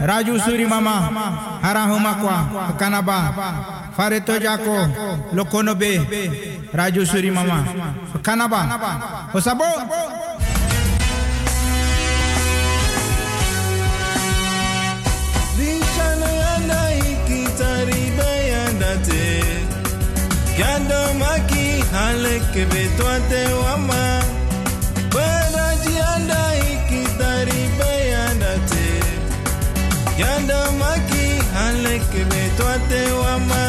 Raju Suri Mama, Harahumakwa, Kanaba, Fareto Jako, Lokonobe, Raju Suri Mama, Kanaba, Osabo. Yando maki haleke betwate wama toi t'es ou à moi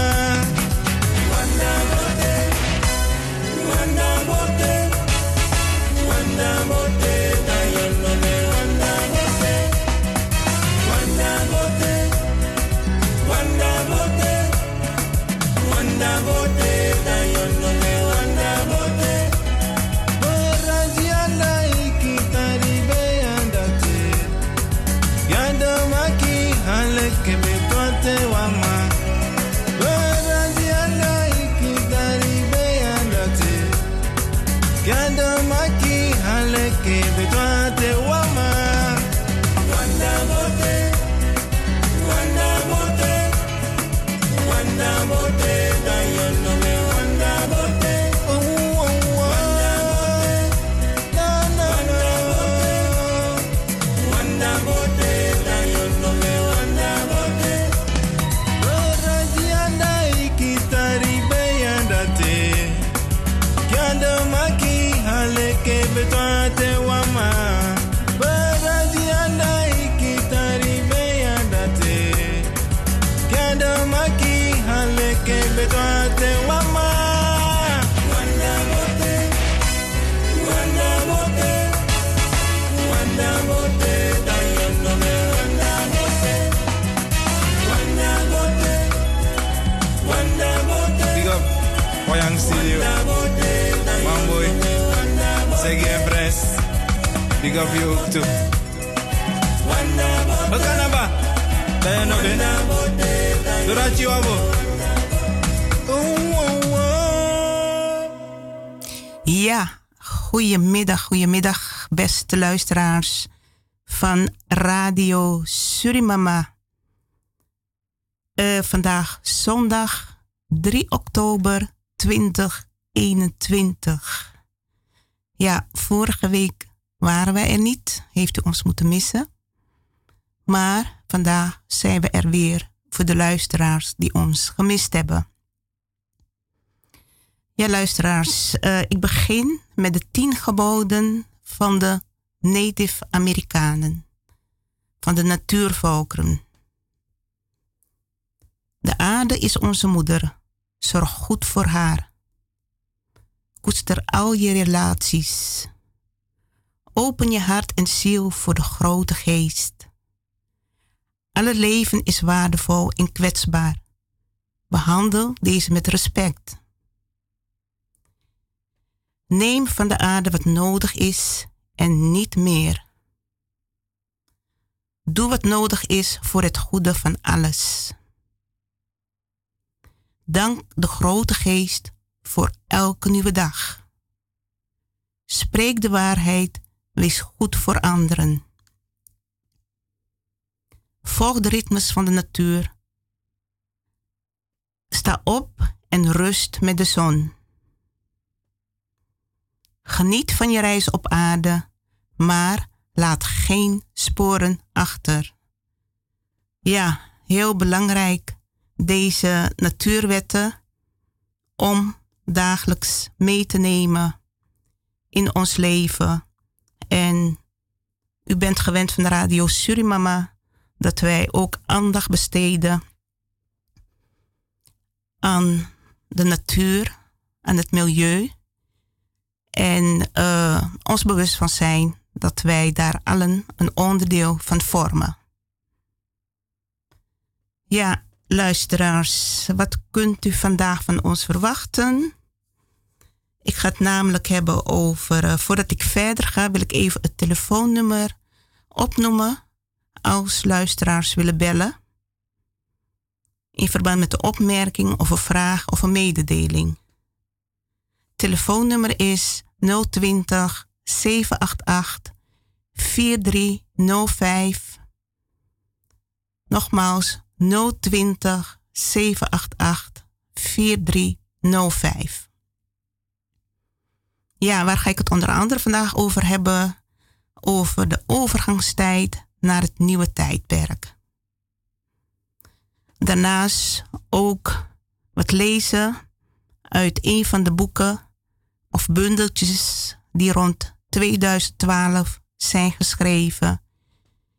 Big up you ook toe Wat kan dat ba? Dayono be Dorachi wabo Ja, goedemiddag, goedemiddag, beste luisteraars van Radio Surimama. Eh, vandaag zondag 3 oktober 2021. Ja, vorige week waren wij er niet, heeft u ons moeten missen. Maar vandaag zijn we er weer voor de luisteraars die ons gemist hebben. Ja, luisteraars, eh, ik begin met de tien geboden van de Native Amerikanen, van de natuurvolkeren. De aarde is onze moeder. Zorg goed voor haar. Koester al je relaties. Open je hart en ziel voor de grote geest. Alle leven is waardevol en kwetsbaar. Behandel deze met respect. Neem van de aarde wat nodig is en niet meer. Doe wat nodig is voor het goede van alles. Dank de grote geest voor elke nieuwe dag. Spreek de waarheid, wees goed voor anderen. Volg de ritmes van de natuur. Sta op en rust met de zon. Geniet van je reis op aarde, maar laat geen sporen achter. Ja, heel belangrijk, deze natuurwetten om dagelijks mee te nemen in ons leven. En u bent gewend van de radio Surimama dat wij ook aandacht besteden aan de natuur, aan het milieu. En uh, ons bewust van zijn dat wij daar allen een onderdeel van vormen. Ja, luisteraars, wat kunt u vandaag van ons verwachten? Ik ga het namelijk hebben over, uh, voordat ik verder ga, wil ik even het telefoonnummer opnoemen als luisteraars willen bellen. In verband met de opmerking of een vraag of een mededeling. Telefoonnummer is 020 788 4305. Nogmaals 020 788 4305. Ja, waar ga ik het onder andere vandaag over hebben? Over de overgangstijd naar het nieuwe tijdperk. Daarnaast ook wat lezen uit een van de boeken of bundeltjes die rond 2012 zijn geschreven.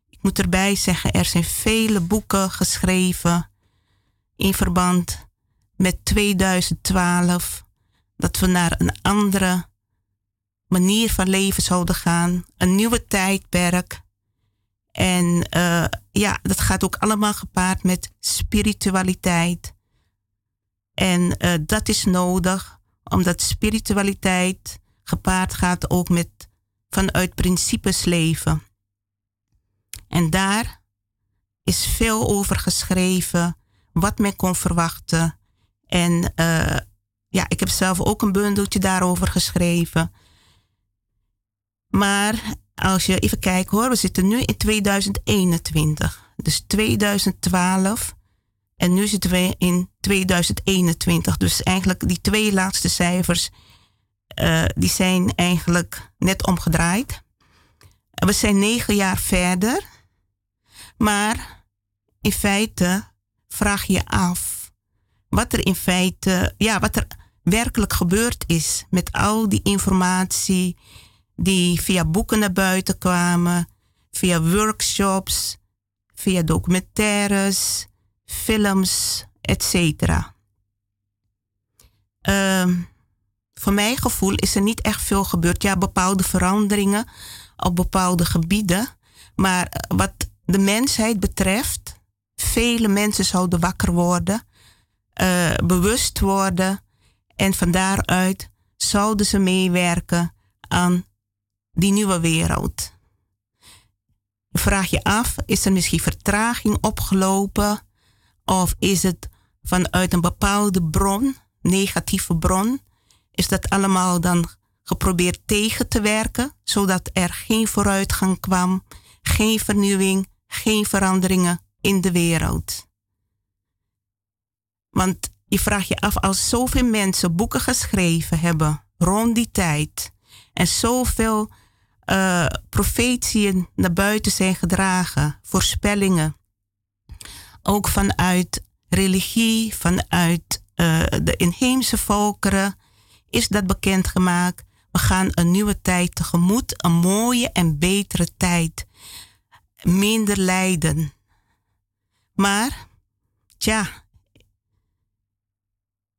Ik moet erbij zeggen, er zijn vele boeken geschreven in verband met 2012 dat we naar een andere manier van leven zouden gaan, een nieuwe tijdperk. En uh, ja, dat gaat ook allemaal gepaard met spiritualiteit. En uh, dat is nodig, omdat spiritualiteit gepaard gaat ook met vanuit principes leven. En daar is veel over geschreven, wat men kon verwachten. En uh, ja, ik heb zelf ook een bundeltje daarover geschreven. Maar als je even kijkt hoor, we zitten nu in 2021. Dus 2012 en nu zitten we in 2021. Dus eigenlijk die twee laatste cijfers, uh, die zijn eigenlijk net omgedraaid. We zijn negen jaar verder. Maar in feite vraag je af wat er in feite, ja, wat er werkelijk gebeurd is met al die informatie die via boeken naar buiten kwamen, via workshops, via documentaires, films, etc. Uh, voor mijn gevoel is er niet echt veel gebeurd. Ja, bepaalde veranderingen op bepaalde gebieden. Maar wat de mensheid betreft, vele mensen zouden wakker worden, uh, bewust worden en van daaruit zouden ze meewerken aan die nieuwe wereld. Vraag je af, is er misschien vertraging opgelopen? Of is het vanuit een bepaalde bron, negatieve bron, is dat allemaal dan geprobeerd tegen te werken, zodat er geen vooruitgang kwam, geen vernieuwing, geen veranderingen in de wereld. Want je vraagt je af, als zoveel mensen boeken geschreven hebben rond die tijd en zoveel uh, profetieën naar buiten zijn gedragen, voorspellingen. Ook vanuit religie, vanuit uh, de inheemse volkeren is dat bekendgemaakt. We gaan een nieuwe tijd tegemoet, een mooie en betere tijd. Minder lijden. Maar, tja,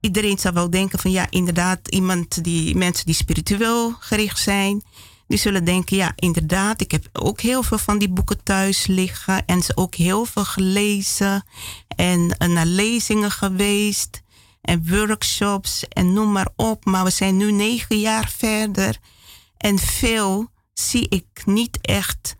iedereen zou wel denken van ja, inderdaad, iemand die, mensen die spiritueel gericht zijn, die zullen denken, ja, inderdaad, ik heb ook heel veel van die boeken thuis liggen en ze ook heel veel gelezen en naar lezingen geweest en workshops en noem maar op. Maar we zijn nu negen jaar verder en veel zie ik niet echt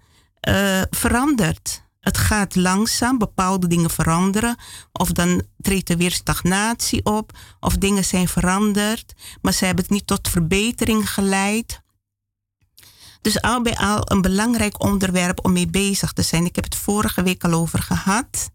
uh, veranderd. Het gaat langzaam, bepaalde dingen veranderen. Of dan treedt er weer stagnatie op. Of dingen zijn veranderd, maar ze hebben het niet tot verbetering geleid. Dus al bij al een belangrijk onderwerp om mee bezig te zijn. Ik heb het vorige week al over gehad.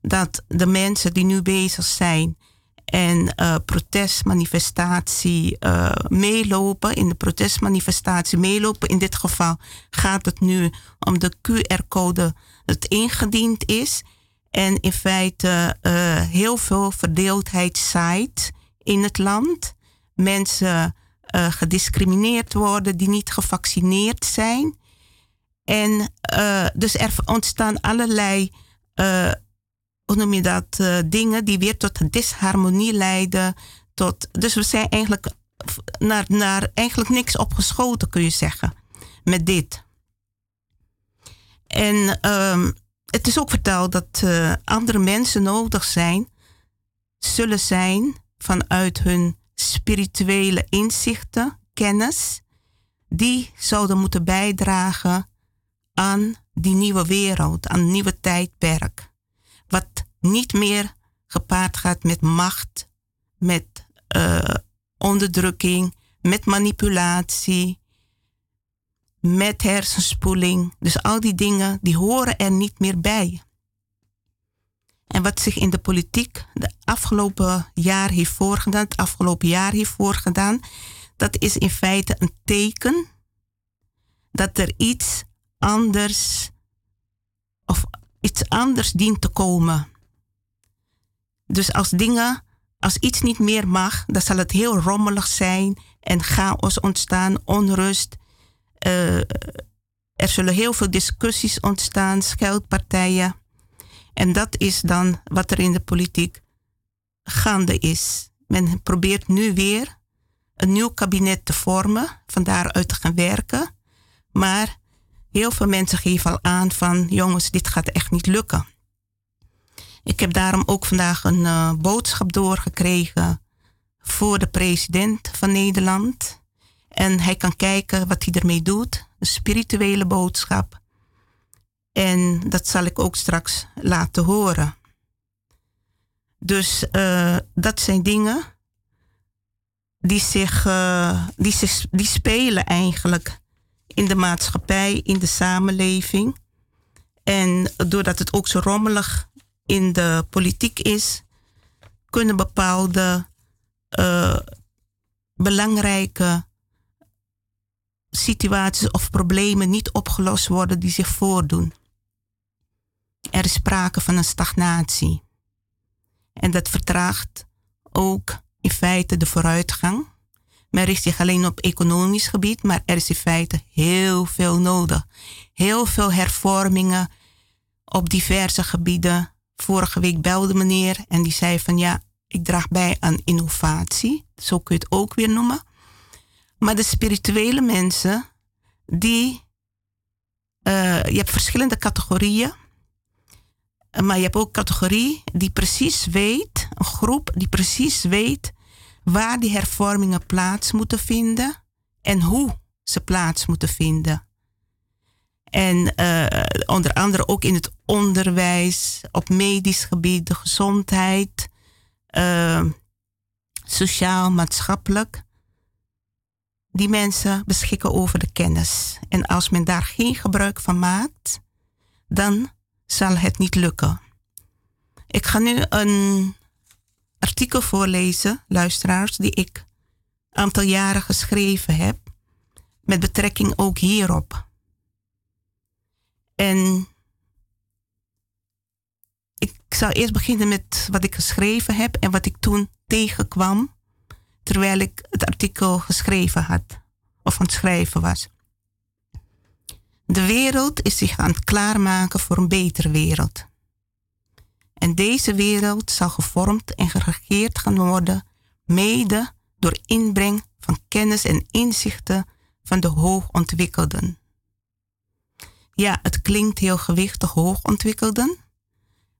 Dat de mensen die nu bezig zijn en uh, protestmanifestatie uh, meelopen, in de protestmanifestatie meelopen. In dit geval gaat het nu om de QR-code dat ingediend is. En in feite uh, heel veel verdeeldheid zaait in het land. Mensen uh, gediscrimineerd worden die niet gevaccineerd zijn. En uh, dus er ontstaan allerlei, uh, hoe noem je dat, dingen die weer tot disharmonie leiden. Tot, dus we zijn eigenlijk naar, naar eigenlijk niks opgeschoten, kun je zeggen, met dit. En um, het is ook verteld dat andere mensen nodig zijn, zullen zijn vanuit hun spirituele inzichten, kennis, die zouden moeten bijdragen aan die nieuwe wereld, aan nieuwe tijdperk. Wat niet meer gepaard gaat met macht, met uh, onderdrukking, met manipulatie, met hersenspoeling. Dus al die dingen, die horen er niet meer bij. En wat zich in de politiek de afgelopen jaar heeft voorgedaan, het afgelopen jaar heeft voorgedaan, dat is in feite een teken dat er iets anders of iets anders dient te komen. Dus als dingen, als iets niet meer mag, dan zal het heel rommelig zijn en chaos ontstaan, onrust. Uh, er zullen heel veel discussies ontstaan, scheldpartijen. En dat is dan wat er in de politiek gaande is. Men probeert nu weer een nieuw kabinet te vormen, van daaruit te gaan werken. Maar heel veel mensen geven al aan van jongens, dit gaat echt niet lukken. Ik heb daarom ook vandaag een uh, boodschap doorgekregen voor de president van Nederland. En hij kan kijken wat hij ermee doet. Een spirituele boodschap. En dat zal ik ook straks laten horen. Dus uh, dat zijn dingen die zich, uh, die die spelen eigenlijk in de maatschappij, in de samenleving. En doordat het ook zo rommelig in de politiek is, kunnen bepaalde uh, belangrijke situaties of problemen niet opgelost worden die zich voordoen. Er is sprake van een stagnatie. En dat vertraagt ook in feite de vooruitgang. Men richt zich alleen op economisch gebied, maar er is in feite heel veel nodig. Heel veel hervormingen op diverse gebieden. Vorige week belde meneer en die zei van ja, ik draag bij aan innovatie. Zo kun je het ook weer noemen. Maar de spirituele mensen, die. Uh, je hebt verschillende categorieën. Maar je hebt ook categorie die precies weet, een groep die precies weet waar die hervormingen plaats moeten vinden en hoe ze plaats moeten vinden. En uh, onder andere ook in het onderwijs, op medisch gebied, de gezondheid, uh, sociaal, maatschappelijk. Die mensen beschikken over de kennis. En als men daar geen gebruik van maakt, dan zal het niet lukken. Ik ga nu een artikel voorlezen, luisteraars, die ik een aantal jaren geschreven heb, met betrekking ook hierop. En ik zal eerst beginnen met wat ik geschreven heb en wat ik toen tegenkwam terwijl ik het artikel geschreven had of aan het schrijven was. De wereld is zich aan het klaarmaken voor een betere wereld. En deze wereld zal gevormd en geregeerd gaan worden, mede door inbreng van kennis en inzichten van de hoogontwikkelden. Ja, het klinkt heel gewichtig hoogontwikkelden,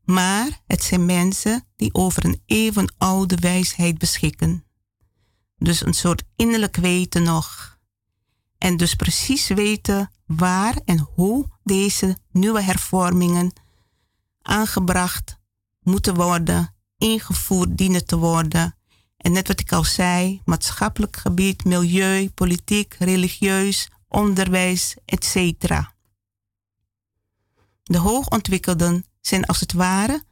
maar het zijn mensen die over een even oude wijsheid beschikken. Dus een soort innerlijk weten nog. En dus precies weten waar en hoe deze nieuwe hervormingen aangebracht moeten worden, ingevoerd dienen te worden. En net wat ik al zei, maatschappelijk gebied, milieu, politiek, religieus, onderwijs, etc. De hoogontwikkelden zijn als het ware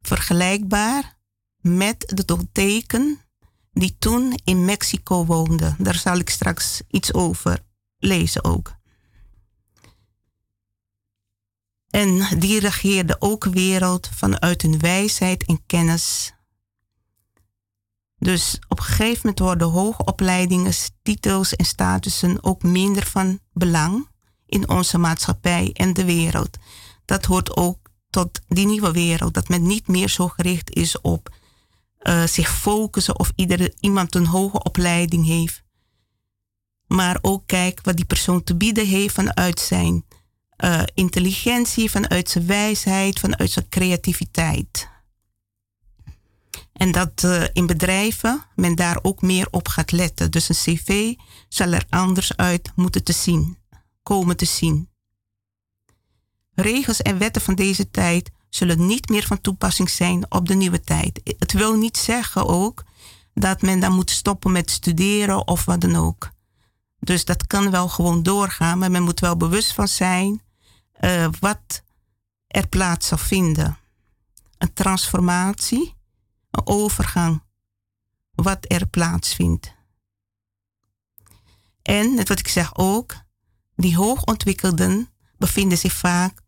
vergelijkbaar met de teken die toen in Mexico woonden. Daar zal ik straks iets over lezen ook. En die regeerde ook wereld vanuit hun wijsheid en kennis. Dus op een gegeven moment worden hoge opleidingen, titels en statussen ook minder van belang in onze maatschappij en de wereld. Dat hoort ook tot die nieuwe wereld, dat men niet meer zo gericht is op uh, zich focussen of ieder, iemand een hoge opleiding heeft. Maar ook kijk wat die persoon te bieden heeft vanuit zijn uh, intelligentie, vanuit zijn wijsheid, vanuit zijn creativiteit. En dat uh, in bedrijven men daar ook meer op gaat letten. Dus een cv zal er anders uit moeten te zien, komen te zien. Regels en wetten van deze tijd zullen niet meer van toepassing zijn op de nieuwe tijd. Het wil niet zeggen ook dat men dan moet stoppen met studeren of wat dan ook. Dus dat kan wel gewoon doorgaan, maar men moet wel bewust van zijn uh, wat er plaats zal vinden. een transformatie, een overgang, wat er plaatsvindt. En, net wat ik zeg ook, die hoogontwikkelden bevinden zich vaak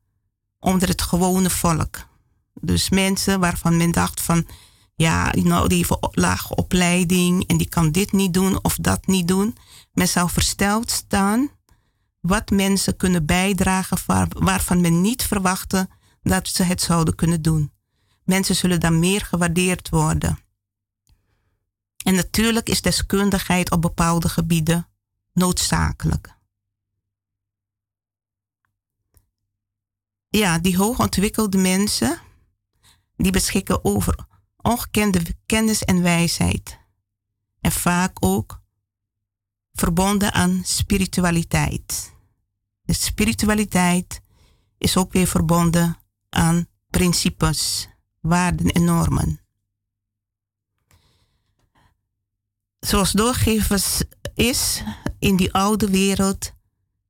onder het gewone volk. Dus mensen waarvan men dacht van, ja, nou, die heeft lage opleiding en die kan dit niet doen of dat niet doen. Men zou versteld staan wat mensen kunnen bijdragen waarvan men niet verwachtte dat ze het zouden kunnen doen. Mensen zullen dan meer gewaardeerd worden. En natuurlijk is deskundigheid op bepaalde gebieden noodzakelijk. Ja, die hoogontwikkelde mensen, die beschikken over ongekende kennis en wijsheid. En vaak ook verbonden aan spiritualiteit. De spiritualiteit is ook weer verbonden aan principes, waarden en normen. Zoals doorgevers is, in die oude wereld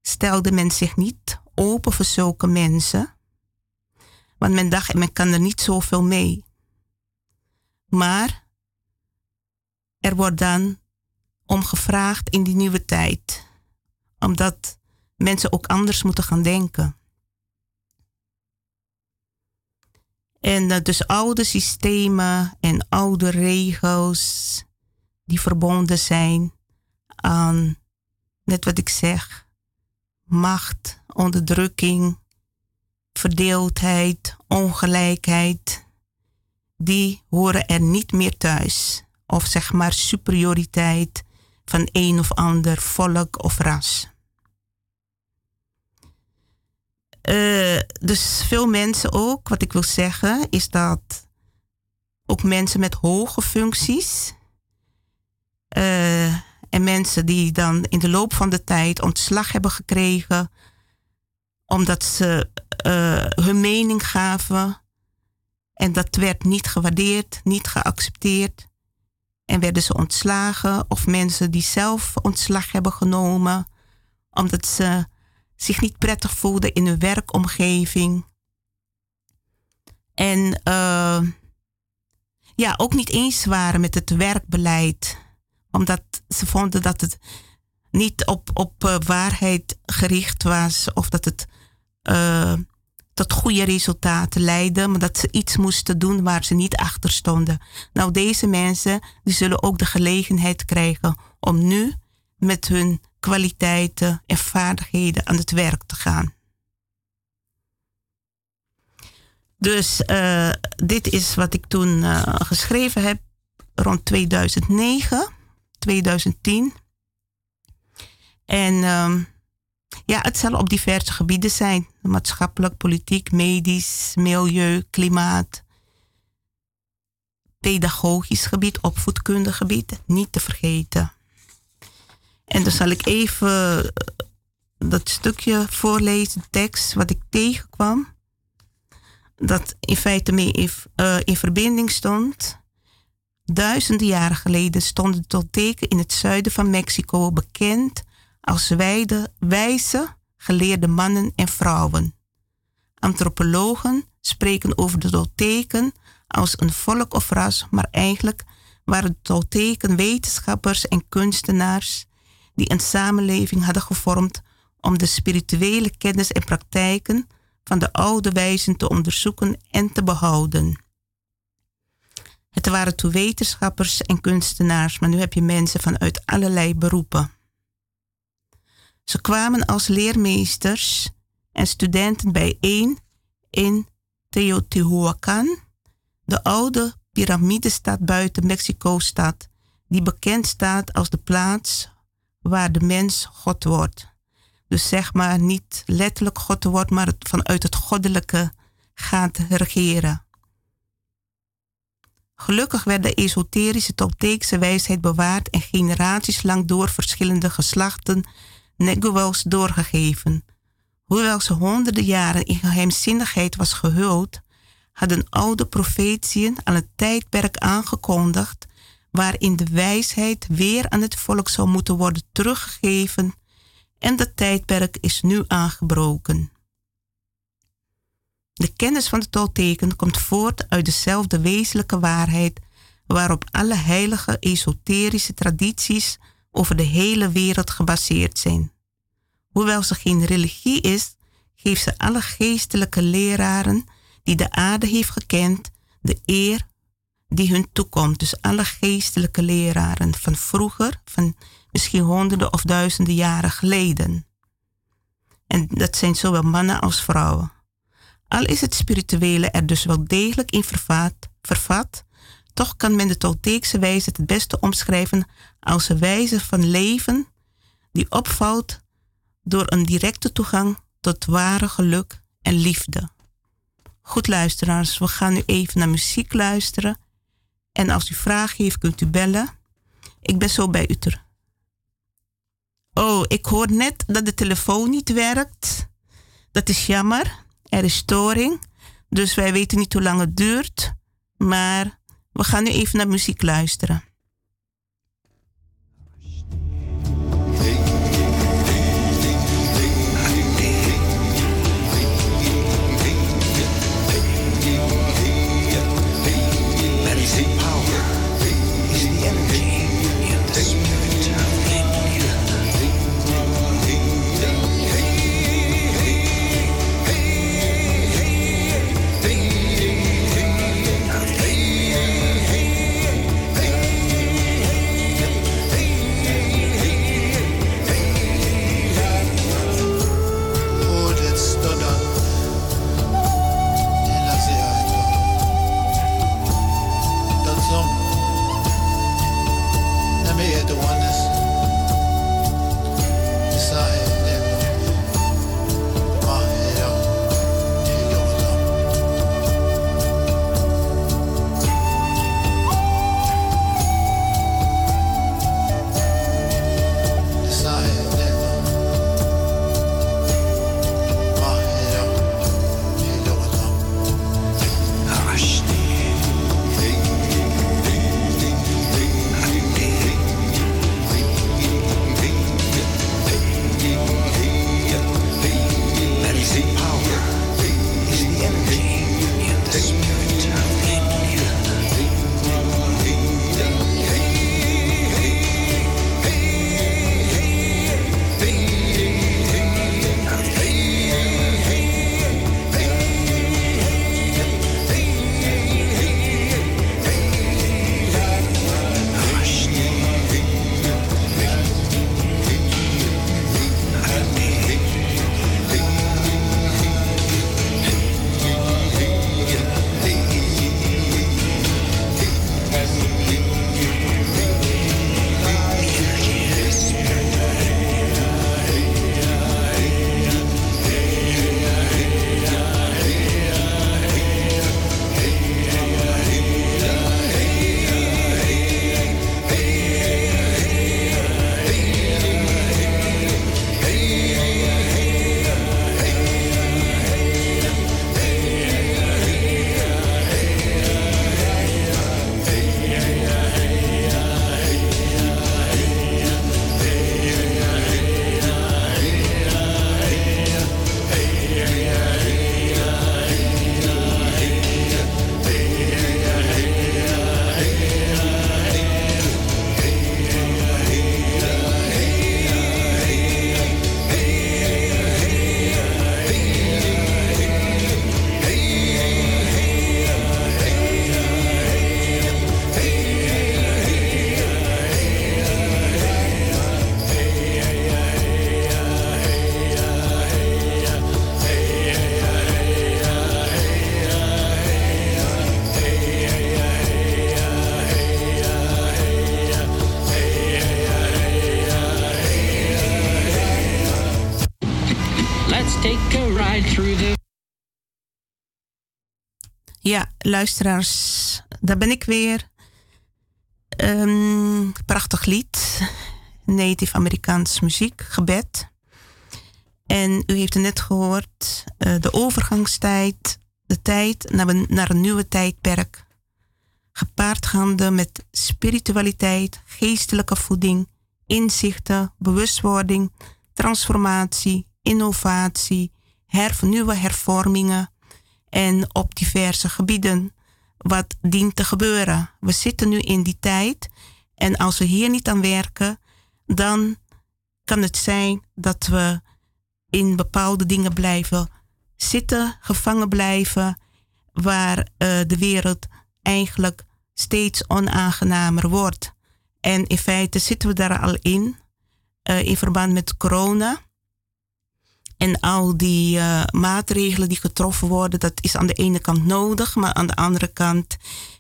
stelde men zich niet open voor zulke mensen. Want men dacht, men kan er niet zoveel mee. Maar er wordt dan om gevraagd in die nieuwe tijd. Omdat mensen ook anders moeten gaan denken. En uh, dus oude systemen en oude regels die verbonden zijn aan, net wat ik zeg, macht, onderdrukking, verdeeldheid, ongelijkheid, die horen er niet meer thuis. Of zeg maar superioriteit van een of ander volk of ras. Uh, dus veel mensen ook, wat ik wil zeggen, is dat ook mensen met hoge functies uh, en mensen die dan in de loop van de tijd ontslag hebben gekregen omdat ze uh, hun mening gaven en dat werd niet gewaardeerd, niet geaccepteerd en werden ze ontslagen of mensen die zelf ontslag hebben genomen omdat ze zich niet prettig voelden in hun werkomgeving. En uh, ja, ook niet eens waren met het werkbeleid. Omdat ze vonden dat het niet op, op uh, waarheid gericht was. Of dat het uh, tot goede resultaten leidde. Maar dat ze iets moesten doen waar ze niet achter stonden. Nou, deze mensen die zullen ook de gelegenheid krijgen om nu met hun kwaliteiten en vaardigheden aan het werk te gaan. Dus uh, dit is wat ik toen uh, geschreven heb rond 2009, 2010. En um, ja, het zal op diverse gebieden zijn. Maatschappelijk, politiek, medisch, milieu, klimaat. Pedagogisch gebied, opvoedkundig gebied, niet te vergeten. En dan zal ik even eh, dat stukje voorlezen, tekst, wat ik tegenkwam. Dat in feite mee in, uh, in verbinding stond. Duizenden jaren geleden stonden tot teken in het zuiden van Mexico bekend als wijde, wijze, geleerde mannen en vrouwen. Antropologen spreken over de Tolteken als een volk of ras, maar eigenlijk waren de Tolteken wetenschappers en kunstenaars die een samenleving hadden gevormd om de spirituele kennis en praktijken van de oude wijzen te onderzoeken en te behouden. Het waren toen wetenschappers en kunstenaars, maar nu heb je mensen vanuit allerlei beroepen. Ze kwamen als leermeesters en studenten bijeen in Teotihuacan, de oude piramidestad buiten Mexico-stad, die bekend staat als de plaats waar de mens God wordt. Dus zeg maar niet letterlijk God wordt, maar vanuit het goddelijke gaat regeren. Gelukkig werd de esoterische Tolteekse wijsheid bewaard en generaties lang door verschillende geslachten Neguels doorgegeven. Hoewel ze honderden jaren in geheimzinnigheid was gehuld, hadden oude profetieën aan het tijdperk aangekondigd waarin de wijsheid weer aan het volk zou moeten worden teruggegeven en dat tijdperk is nu aangebroken. De kennis van de tolteken komt voort uit dezelfde wezenlijke waarheid waarop alle heilige esoterische tradities over de hele wereld gebaseerd zijn. Hoewel ze geen religie is, geeft ze alle geestelijke leraren die de aarde heeft gekend de eer die hun toekomt. Dus alle geestelijke leraren van vroeger, van misschien honderden of duizenden jaren geleden. En dat zijn zowel mannen als vrouwen. Al is het spirituele er dus wel degelijk in vervat, vervat toch kan men de Tolteekse wijze het beste omschrijven als een wijze van leven die opvalt door een directe toegang tot ware geluk en liefde. Goed luisteraars, we gaan nu even naar muziek luisteren. En als u vragen heeft, kunt u bellen. Ik ben zo bij u. Oh, ik hoor net dat de telefoon niet werkt. Dat is jammer. Er is storing. Dus wij weten niet hoe lang het duurt. Maar we gaan nu even naar muziek luisteren. Luisteraars, daar ben ik weer. Um, prachtig lied. Native Amerikaans muziek, gebed. En u heeft het net gehoord, uh, de overgangstijd, de tijd naar een, naar een nieuwe tijdperk. Gepaardgaande met spiritualiteit, geestelijke voeding, inzichten, bewustwording, transformatie, innovatie, nieuwe hervormingen en op diverse gebieden wat dient te gebeuren. We zitten nu in die tijd en als we hier niet aan werken, dan kan het zijn dat we in bepaalde dingen blijven zitten, gevangen blijven, waar uh, de wereld eigenlijk steeds onaangenamer wordt. En in feite zitten we daar al in, uh, in verband met corona. En al die uh, maatregelen die getroffen worden, dat is aan de ene kant nodig, maar aan de andere kant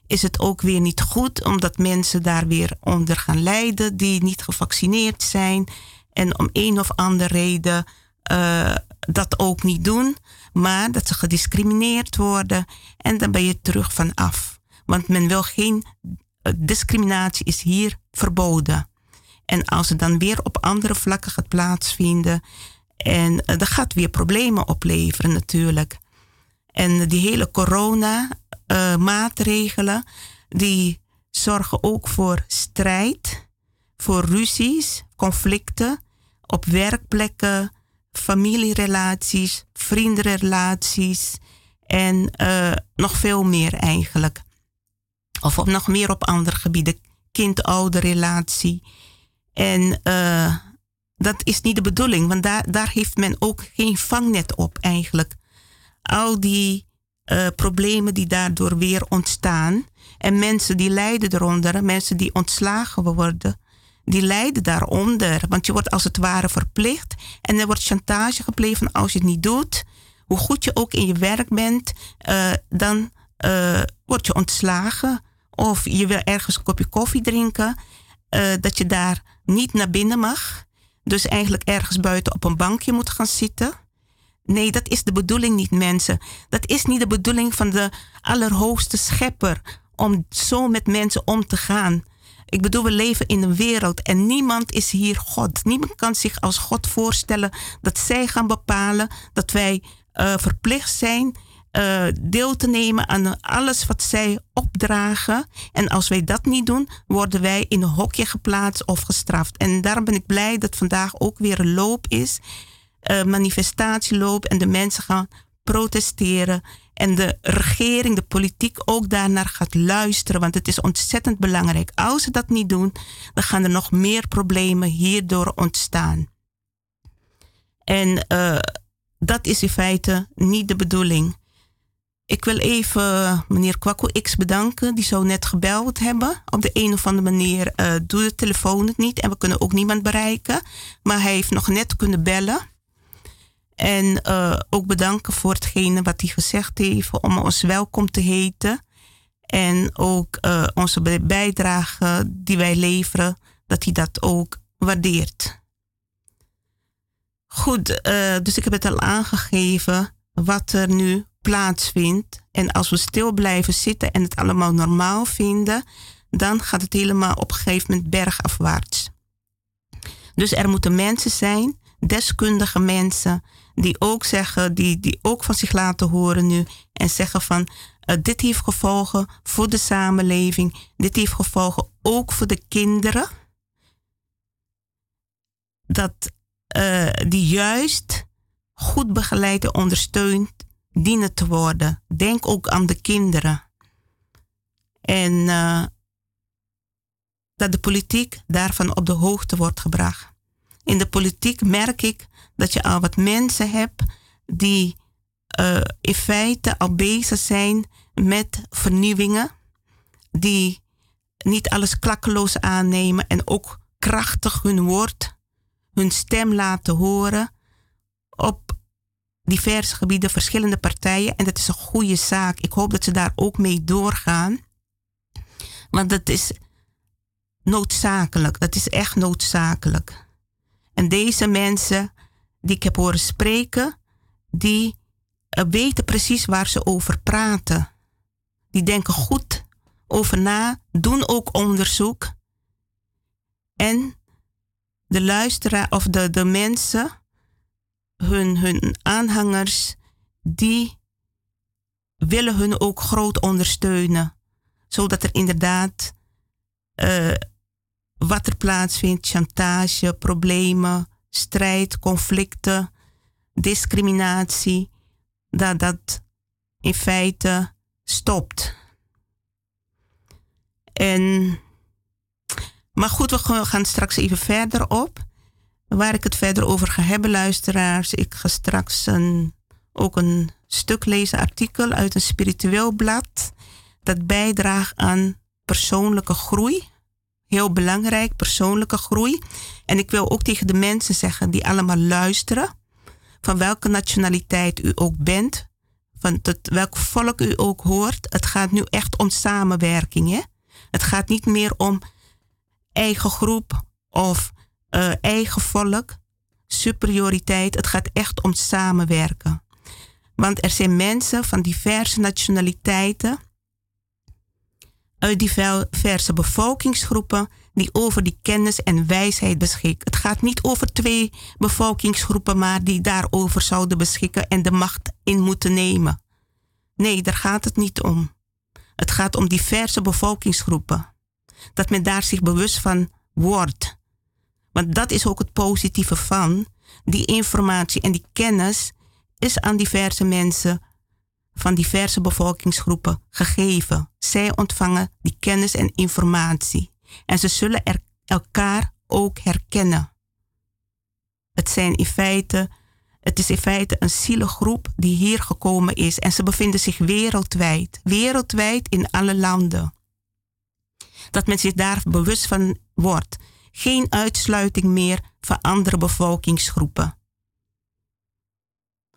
is het ook weer niet goed, omdat mensen daar weer onder gaan lijden die niet gevaccineerd zijn en om een of andere reden uh, dat ook niet doen, maar dat ze gediscrimineerd worden en dan ben je terug van af. Want men wil geen eh, discriminatie is hier verboden. En als het dan weer op andere vlakken gaat plaatsvinden, en uh, dat gaat weer problemen opleveren natuurlijk. En die hele corona-maatregelen, die zorgen ook voor strijd, voor ruzies, conflicten op werkplekken, familierelaties, vriendenrelaties en uh, nog veel meer eigenlijk. Of op nog meer op andere gebieden, kind-ouder-relatie. En uh, dat is niet de bedoeling, want daar, daar heeft men ook geen vangnet op eigenlijk. Al die uh, problemen die daardoor weer ontstaan en mensen die lijden eronder, mensen die ontslagen worden, die lijden daaronder. Want je wordt als het ware verplicht en er wordt chantage gepleegd van als je het niet doet, hoe goed je ook in je werk bent, uh, dan uh, word je ontslagen. Of je wil ergens een kopje koffie drinken, dat je daar niet naar binnen mag. Dus eigenlijk ergens buiten op een bankje moet gaan zitten. Nee, dat is de bedoeling niet, mensen. Dat is niet de bedoeling van de allerhoogste schepper om zo met mensen om te gaan. Ik bedoel, we leven in een wereld en niemand is hier God. Niemand kan zich als God voorstellen dat zij gaan bepalen dat wij uh, verplicht zijn uh, deel te nemen aan alles wat zij opdragen. En als wij dat niet doen, worden wij in een hokje geplaatst of gestraft. En daarom ben ik blij dat vandaag ook weer een loop is, uh, manifestatieloop en de mensen gaan protesteren en de regering, de politiek ook daarnaar gaat luisteren, want het is ontzettend belangrijk. Als ze dat niet doen, dan gaan er nog meer problemen hierdoor ontstaan. En uh, dat is in feite niet de bedoeling. Ik wil even meneer Kwakko X bedanken. Die zou net gebeld hebben. Op de een of andere manier uh, doet de telefoon het niet. En we kunnen ook niemand bereiken. Maar hij heeft nog net kunnen bellen. En uh, ook bedanken voor hetgene wat hij gezegd heeft. Om ons welkom te heten. En ook uh, onze bijdrage die wij leveren. Dat hij dat ook waardeert. Goed, dus ik heb het al aangegeven. Wat er nu plaatsvindt. En als we stil blijven zitten en het allemaal normaal vinden, dan gaat het helemaal op een gegeven moment bergafwaarts. Dus er moeten mensen zijn, deskundige mensen, die ook zeggen, die, die ook van zich laten horen nu en zeggen van uh, dit heeft gevolgen voor de samenleving, dit heeft gevolgen ook voor de kinderen. Dat uh, die juist goed begeleid en ondersteund dienen te worden. Denk ook aan de kinderen. En uh, dat de politiek daarvan op de hoogte wordt gebracht. In de politiek merk ik dat je al wat mensen hebt die uh, in feite al bezig zijn met vernieuwingen, die niet alles klakkeloos aannemen en ook krachtig hun woord, hun stem laten horen op diverse gebieden, verschillende partijen. En dat is een goede zaak. Ik hoop dat ze daar ook mee doorgaan. Want dat is noodzakelijk. Dat is echt noodzakelijk. En deze mensen die ik heb horen spreken, die eh, weten precies waar ze over praten. Die denken goed over na, doen ook onderzoek. En de luisteraar of de, de mensen hun, hun aanhangers, die willen hun ook groot ondersteunen. Zodat er inderdaad uh, wat er plaatsvindt, chantage, problemen, strijd, conflicten, discriminatie, dat dat in feite stopt. En, maar goed, we gaan straks even verder op. Waar ik het verder over ga hebben, luisteraars. Ik ga straks een, ook een stuk lezen, artikel uit een spiritueel blad. Dat bijdraagt aan persoonlijke groei. Heel belangrijk, persoonlijke groei. En ik wil ook tegen de mensen zeggen die allemaal luisteren. Van welke nationaliteit u ook bent. Van tot welk volk u ook hoort. Het gaat nu echt om samenwerking. Hè? Het gaat niet meer om eigen groep of uh, eigen volk, superioriteit. Het gaat echt om samenwerken. Want er zijn mensen van diverse nationaliteiten, uit diverse bevolkingsgroepen, die over die kennis en wijsheid beschikken. Het gaat niet over twee bevolkingsgroepen, maar die daarover zouden beschikken en de macht in moeten nemen. Nee, daar gaat het niet om. Het gaat om diverse bevolkingsgroepen. Dat men daar zich bewust van wordt. Want dat is ook het positieve van. Die informatie en die kennis is aan diverse mensen van diverse bevolkingsgroepen gegeven. Zij ontvangen die kennis en informatie. En ze zullen elkaar ook herkennen. Het, zijn in feite, het is in feite een zielegroep die hier gekomen is. En ze bevinden zich wereldwijd. Wereldwijd in alle landen. Dat men zich daar bewust van wordt geen uitsluiting meer van andere bevolkingsgroepen.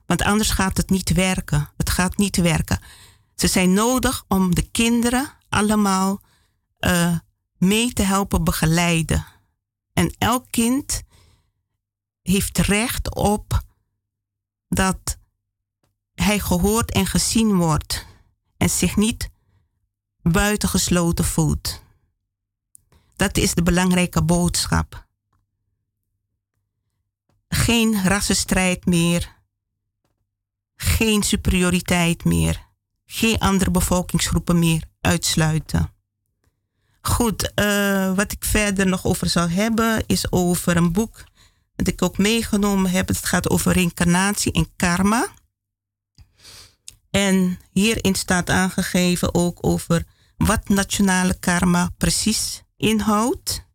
Want anders gaat het niet werken. Het gaat niet werken. Ze zijn nodig om de kinderen allemaal uh, mee te helpen begeleiden. En elk kind heeft recht op dat hij gehoord en gezien wordt en zich niet buitengesloten voelt. Dat is de belangrijke boodschap. Geen rassenstrijd meer. Geen superioriteit meer. Geen andere bevolkingsgroepen meer uitsluiten. Goed, uh, wat ik verder nog over zal hebben is over een boek dat ik ook meegenomen heb. Het gaat over reïncarnatie en karma. En hierin staat aangegeven ook over wat nationale karma precies inhoud,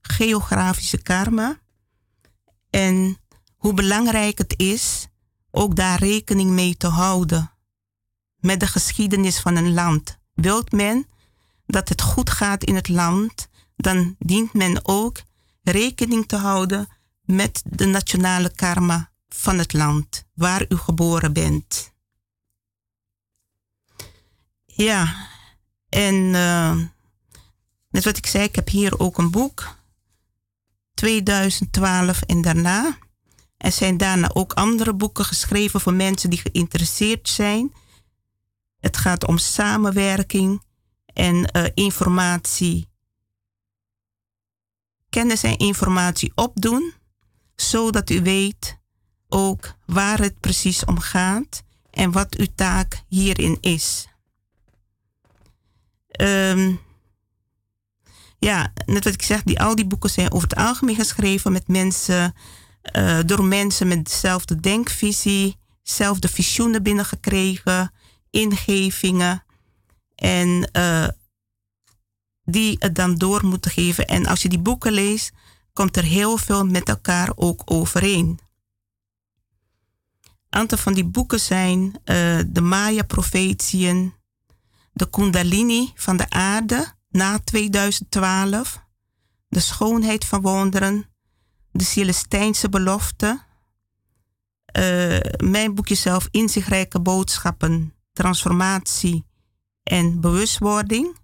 geografische karma en hoe belangrijk het is ook daar rekening mee te houden met de geschiedenis van een land. Wilt men dat het goed gaat in het land, dan dient men ook rekening te houden met de nationale karma van het land waar u geboren bent. Ja, en uh, Net wat ik zei, ik heb hier ook een boek. 2012 en daarna. Er zijn daarna ook andere boeken geschreven voor mensen die geïnteresseerd zijn. Het gaat om samenwerking en uh, informatie. Kennis en informatie opdoen, zodat u weet ook waar het precies om gaat en wat uw taak hierin is. Um, ja, net wat ik zeg, die, al die boeken zijn over het algemeen geschreven met mensen, uh, door mensen met dezelfde denkvisie, dezelfde visioenen binnengekregen, ingevingen. En uh, die het dan door moeten geven. En als je die boeken leest, komt er heel veel met elkaar ook overeen. Een aantal van die boeken zijn uh, de Maya-profetieën, de Kundalini van de aarde, na 2012, De schoonheid van wonderen, De Celestijnse belofte, uh, mijn boekje zelf Inzichtrijke boodschappen, Transformatie en Bewustwording.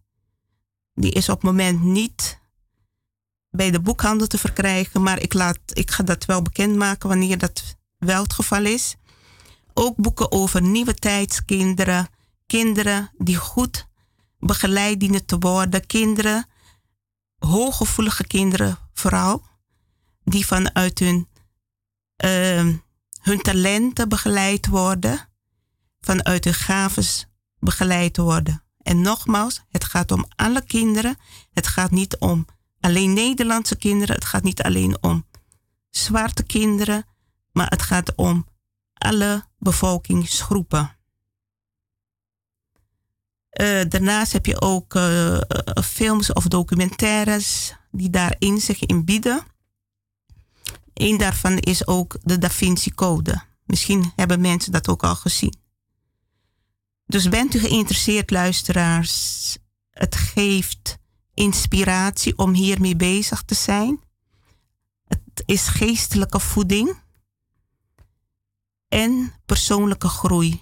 Die is op het moment niet bij de boekhandel te verkrijgen, maar ik, laat, ik ga dat wel bekendmaken wanneer dat wel het geval is. Ook boeken over nieuwe tijdskinderen, kinderen die goed begeleid dienen te worden. Kinderen, hooggevoelige kinderen vooral, die vanuit hun, uh, hun talenten begeleid worden, vanuit hun gaves begeleid worden. En nogmaals, het gaat om alle kinderen. Het gaat niet om alleen Nederlandse kinderen. Het gaat niet alleen om zwarte kinderen, maar het gaat om alle bevolkingsgroepen. Uh, daarnaast heb je ook uh, films of documentaires die daarin zich inbieden. Een daarvan is ook de Da Vinci Code. Misschien hebben mensen dat ook al gezien. Dus bent u geïnteresseerd, luisteraars? Het geeft inspiratie om hiermee bezig te zijn. Het is geestelijke voeding en persoonlijke groei.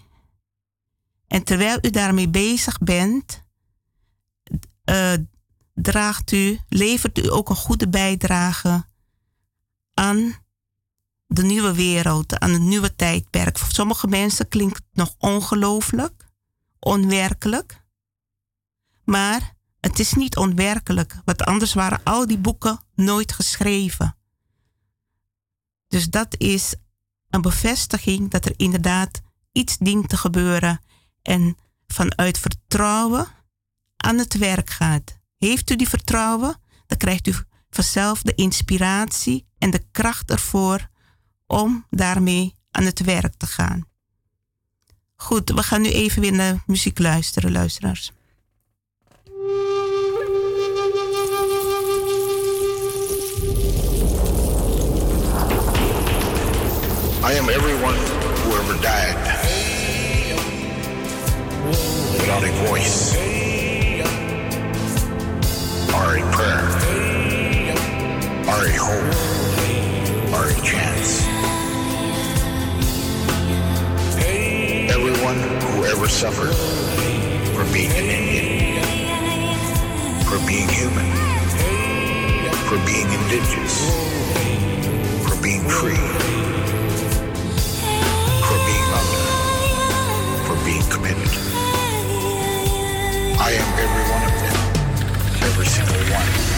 En terwijl u daarmee bezig bent, uh, draagt u, levert u ook een goede bijdrage aan de nieuwe wereld, aan het nieuwe tijdperk. Voor sommige mensen klinkt het nog ongelooflijk, onwerkelijk. Maar het is niet onwerkelijk, want anders waren al die boeken nooit geschreven. Dus dat is een bevestiging dat er inderdaad iets dient te gebeuren en vanuit vertrouwen aan het werk gaat. Heeft u die vertrouwen, dan krijgt u vanzelf de inspiratie en de kracht ervoor om daarmee aan het werk te gaan. Goed, we gaan nu even weer naar muziek luisteren, luisteraars. I am everyone a voice or a prayer or a hope or a chance. Everyone who ever suffered for being an Indian, for being human, for being indigenous, for being free for being under, for being committed. I am every one of them, every single one.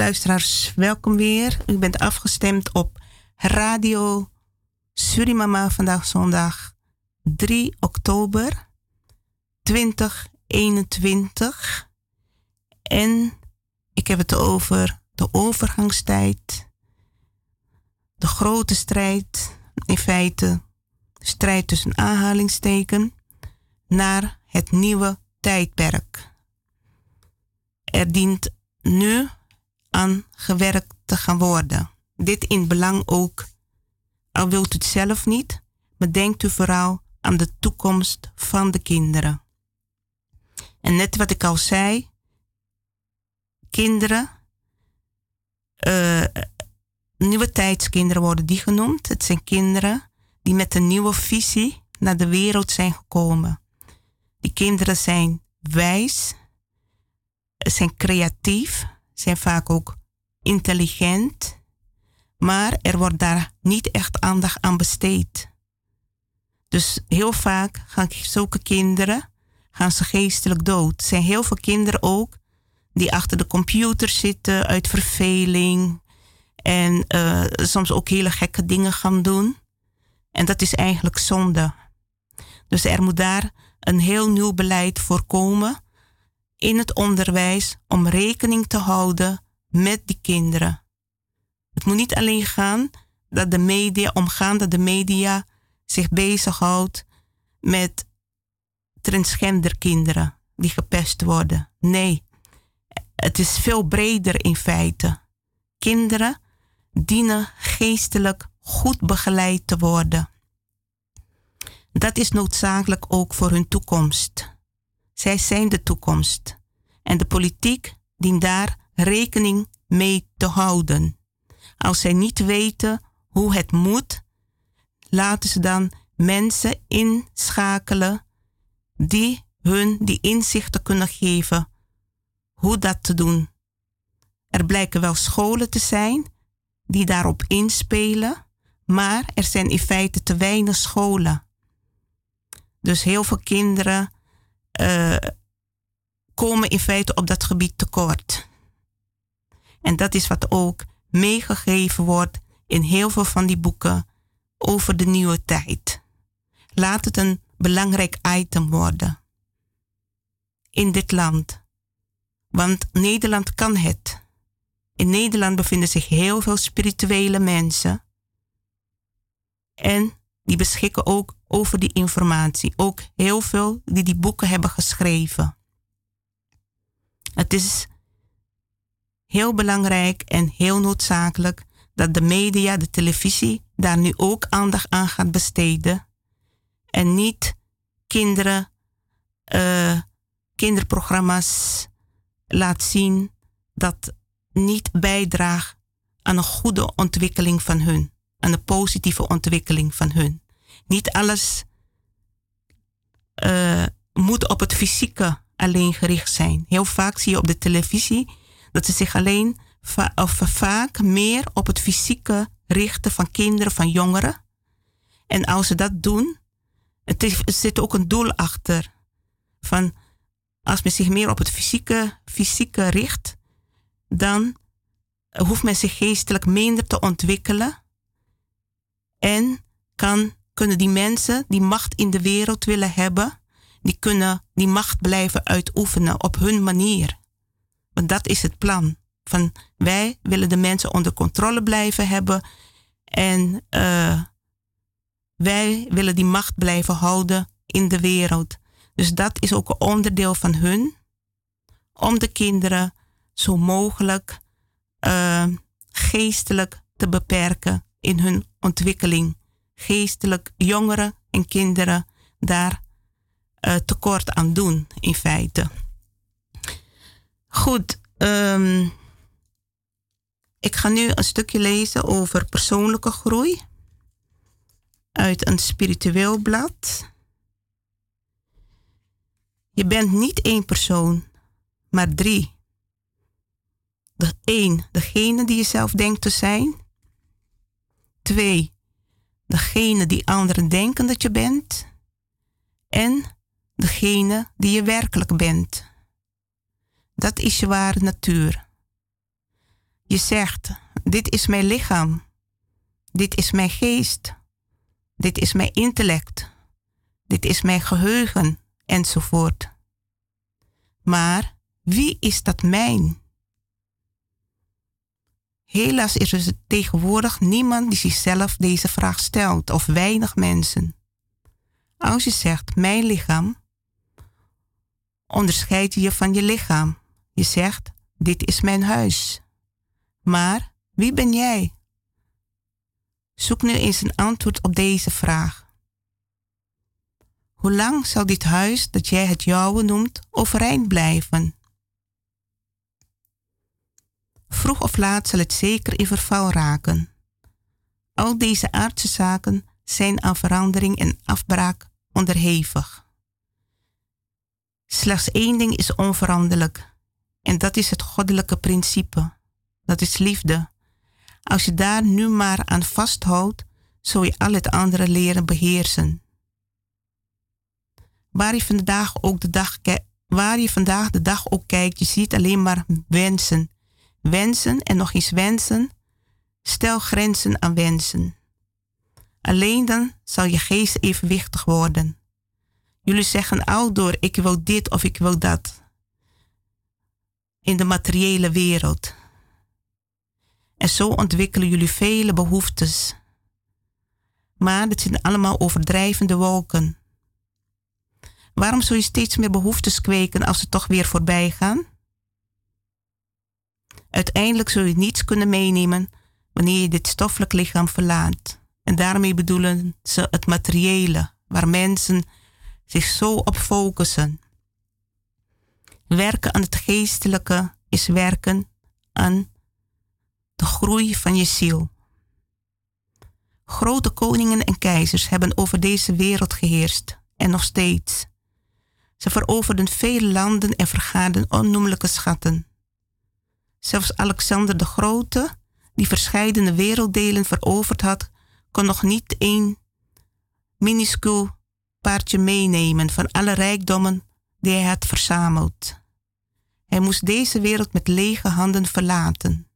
Luisteraars, welkom weer. U bent afgestemd op Radio Surimama vandaag zondag 3 oktober 2021. En ik heb het over de overgangstijd, de grote strijd, in feite strijd tussen aanhalingsteken, naar het nieuwe tijdperk. Er dient nu aan gewerkt te gaan worden. Dit in belang ook, al wilt u het zelf niet, maar denkt u vooral aan de toekomst van de kinderen. En net wat ik al zei, kinderen, uh, nieuwe tijdskinderen worden die genoemd. Het zijn kinderen die met een nieuwe visie naar de wereld zijn gekomen. Die kinderen zijn wijs, zijn creatief, zijn vaak ook intelligent, maar er wordt daar niet echt aandacht aan besteed. Dus heel vaak gaan zulke kinderen gaan ze geestelijk dood. Er zijn heel veel kinderen ook die achter de computer zitten uit verveling en uh, soms ook hele gekke dingen gaan doen. En dat is eigenlijk zonde. Dus er moet daar een heel nieuw beleid voor komen in het onderwijs om rekening te houden met die kinderen. Het moet niet alleen gaan dat de media, omgaan dat de media zich bezighoudt met transgender kinderen die gepest worden. Nee, het is veel breder in feite. Kinderen dienen geestelijk goed begeleid te worden. Dat is noodzakelijk ook voor hun toekomst. Zij zijn de toekomst. En de politiek dient daar rekening mee te houden. Als zij niet weten hoe het moet, laten ze dan mensen inschakelen die hun die inzichten kunnen geven hoe dat te doen. Er blijken wel scholen te zijn die daarop inspelen, maar er zijn in feite te weinig scholen. Dus heel veel kinderen uh, komen in feite op dat gebied tekort. En dat is wat ook meegegeven wordt in heel veel van die boeken over de nieuwe tijd. Laat het een belangrijk item worden in dit land. Want Nederland kan het. In Nederland bevinden zich heel veel spirituele mensen. En die beschikken ook over die informatie. Ook heel veel die die boeken hebben geschreven. Het is heel belangrijk en heel noodzakelijk dat de media, de televisie, daar nu ook aandacht aan gaat besteden. En niet kinderen, uh, kinderprogramma's laat zien dat niet bijdraagt aan een goede ontwikkeling van hun, aan een positieve ontwikkeling van hun. Niet alles uh, moet op het fysieke alleen gericht zijn. Heel vaak zie je op de televisie dat ze zich alleen of vaak meer op het fysieke richten van kinderen, van jongeren. En als ze dat doen, het er zit ook een doel achter. Van als men zich meer op het fysieke, fysieke richt, dan hoeft men zich geestelijk minder te ontwikkelen. En kan, kunnen die mensen die macht in de wereld willen hebben, die kunnen die macht blijven uitoefenen op hun manier. Want dat is het plan. Van wij willen de mensen onder controle blijven hebben en uh, wij willen die macht blijven houden in de wereld. Dus dat is ook een onderdeel van hun, om de kinderen zo mogelijk uh, geestelijk te beperken in hun ontwikkeling. Geestelijk jongeren en kinderen daar uh, tekort aan doen, in feite. Goed, um, ik ga nu een stukje lezen over persoonlijke groei uit een spiritueel blad. Je bent niet één persoon, maar drie. De één, degene die je zelf denkt te zijn. Twee, degene die anderen denken dat je bent. En degene die je werkelijk bent. Dat is je ware natuur. Je zegt, dit is mijn lichaam. Dit is mijn geest. Dit is mijn intellect. Dit is mijn geheugen enzovoort. Maar wie is dat mijn? Helaas is er tegenwoordig niemand die zichzelf deze vraag stelt, of weinig mensen. Als je zegt mijn lichaam, onderscheid je je van je lichaam. Je zegt, dit is mijn huis. Maar wie ben jij? Zoek nu eens een antwoord op deze vraag. Hoe lang zal dit huis dat jij het jouwe noemt overeind blijven? Vroeg of laat zal het zeker in verval raken. Al deze aardse zaken zijn aan verandering en afbraak onderhevig. Slechts één ding is onveranderlijk, en dat is het goddelijke principe. Dat is liefde. Als je daar nu maar aan vasthoudt, zul je al het andere leren beheersen. Waar je vandaag ook de dag, waar je vandaag de dag ook kijkt, je ziet alleen maar wensen. Wensen en nog eens wensen. Stel grenzen aan wensen. Alleen dan zal je geest evenwichtig worden. Jullie zeggen al door ik wil dit of ik wil dat. In de materiële wereld. En zo ontwikkelen jullie vele behoeftes. Maar dit zijn allemaal overdrijvende wolken. Waarom zul je steeds meer behoeftes kweken als ze toch weer voorbij gaan? Uiteindelijk zul je niets kunnen meenemen wanneer je dit stoffelijk lichaam verlaat. En daarmee bedoelen ze het materiële, waar mensen zich zo op focussen. Werken aan het geestelijke is werken aan de groei van je ziel. Grote koningen en keizers hebben over deze wereld geheerst en nog steeds. Ze veroverden vele landen en vergaarden onnoemelijke schatten. Zelfs Alexander de Grote, die verscheidene werelddelen veroverd had, kon nog niet één minuscuul paardje meenemen van alle rijkdommen die hij had verzameld. Hij moest deze wereld met lege handen verlaten.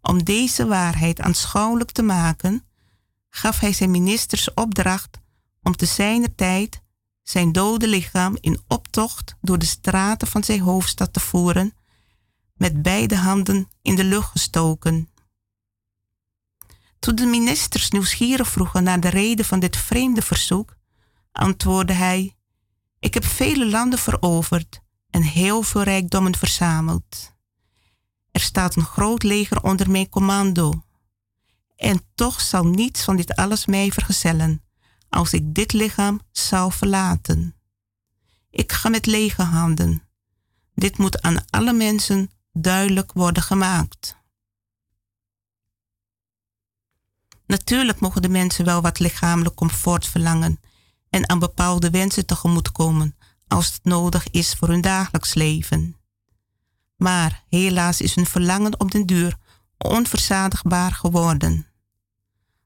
Om deze waarheid aanschouwelijk te maken, gaf hij zijn ministers opdracht om te zijner tijd zijn dode lichaam in optocht door de straten van zijn hoofdstad te voeren, met beide handen in de lucht gestoken. Toen de ministers nieuwsgierig vroegen naar de reden van dit vreemde verzoek, antwoordde hij: Ik heb vele landen veroverd en heel veel rijkdommen verzameld. Er staat een groot leger onder mijn commando. En toch zal niets van dit alles mij vergezellen als ik dit lichaam zou verlaten. Ik ga met lege handen. Dit moet aan alle mensen duidelijk worden gemaakt. Natuurlijk mogen de mensen wel wat lichamelijk comfort verlangen en aan bepaalde wensen tegemoetkomen als het nodig is voor hun dagelijks leven. Maar helaas is hun verlangen op den duur onverzadigbaar geworden.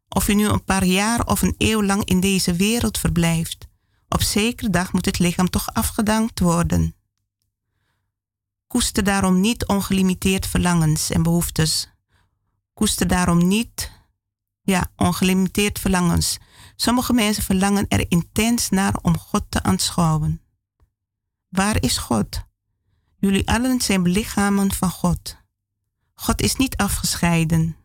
Of u nu een paar jaar of een eeuw lang in deze wereld verblijft, op zekere dag moet het lichaam toch afgedankt worden. Koester daarom niet ongelimiteerd verlangens en behoeftes. Koester daarom niet, ja, ongelimiteerd verlangens. Sommige mensen verlangen er intens naar om God te aanschouwen. Waar is God? Jullie allen zijn lichamen van God. God is niet afgescheiden.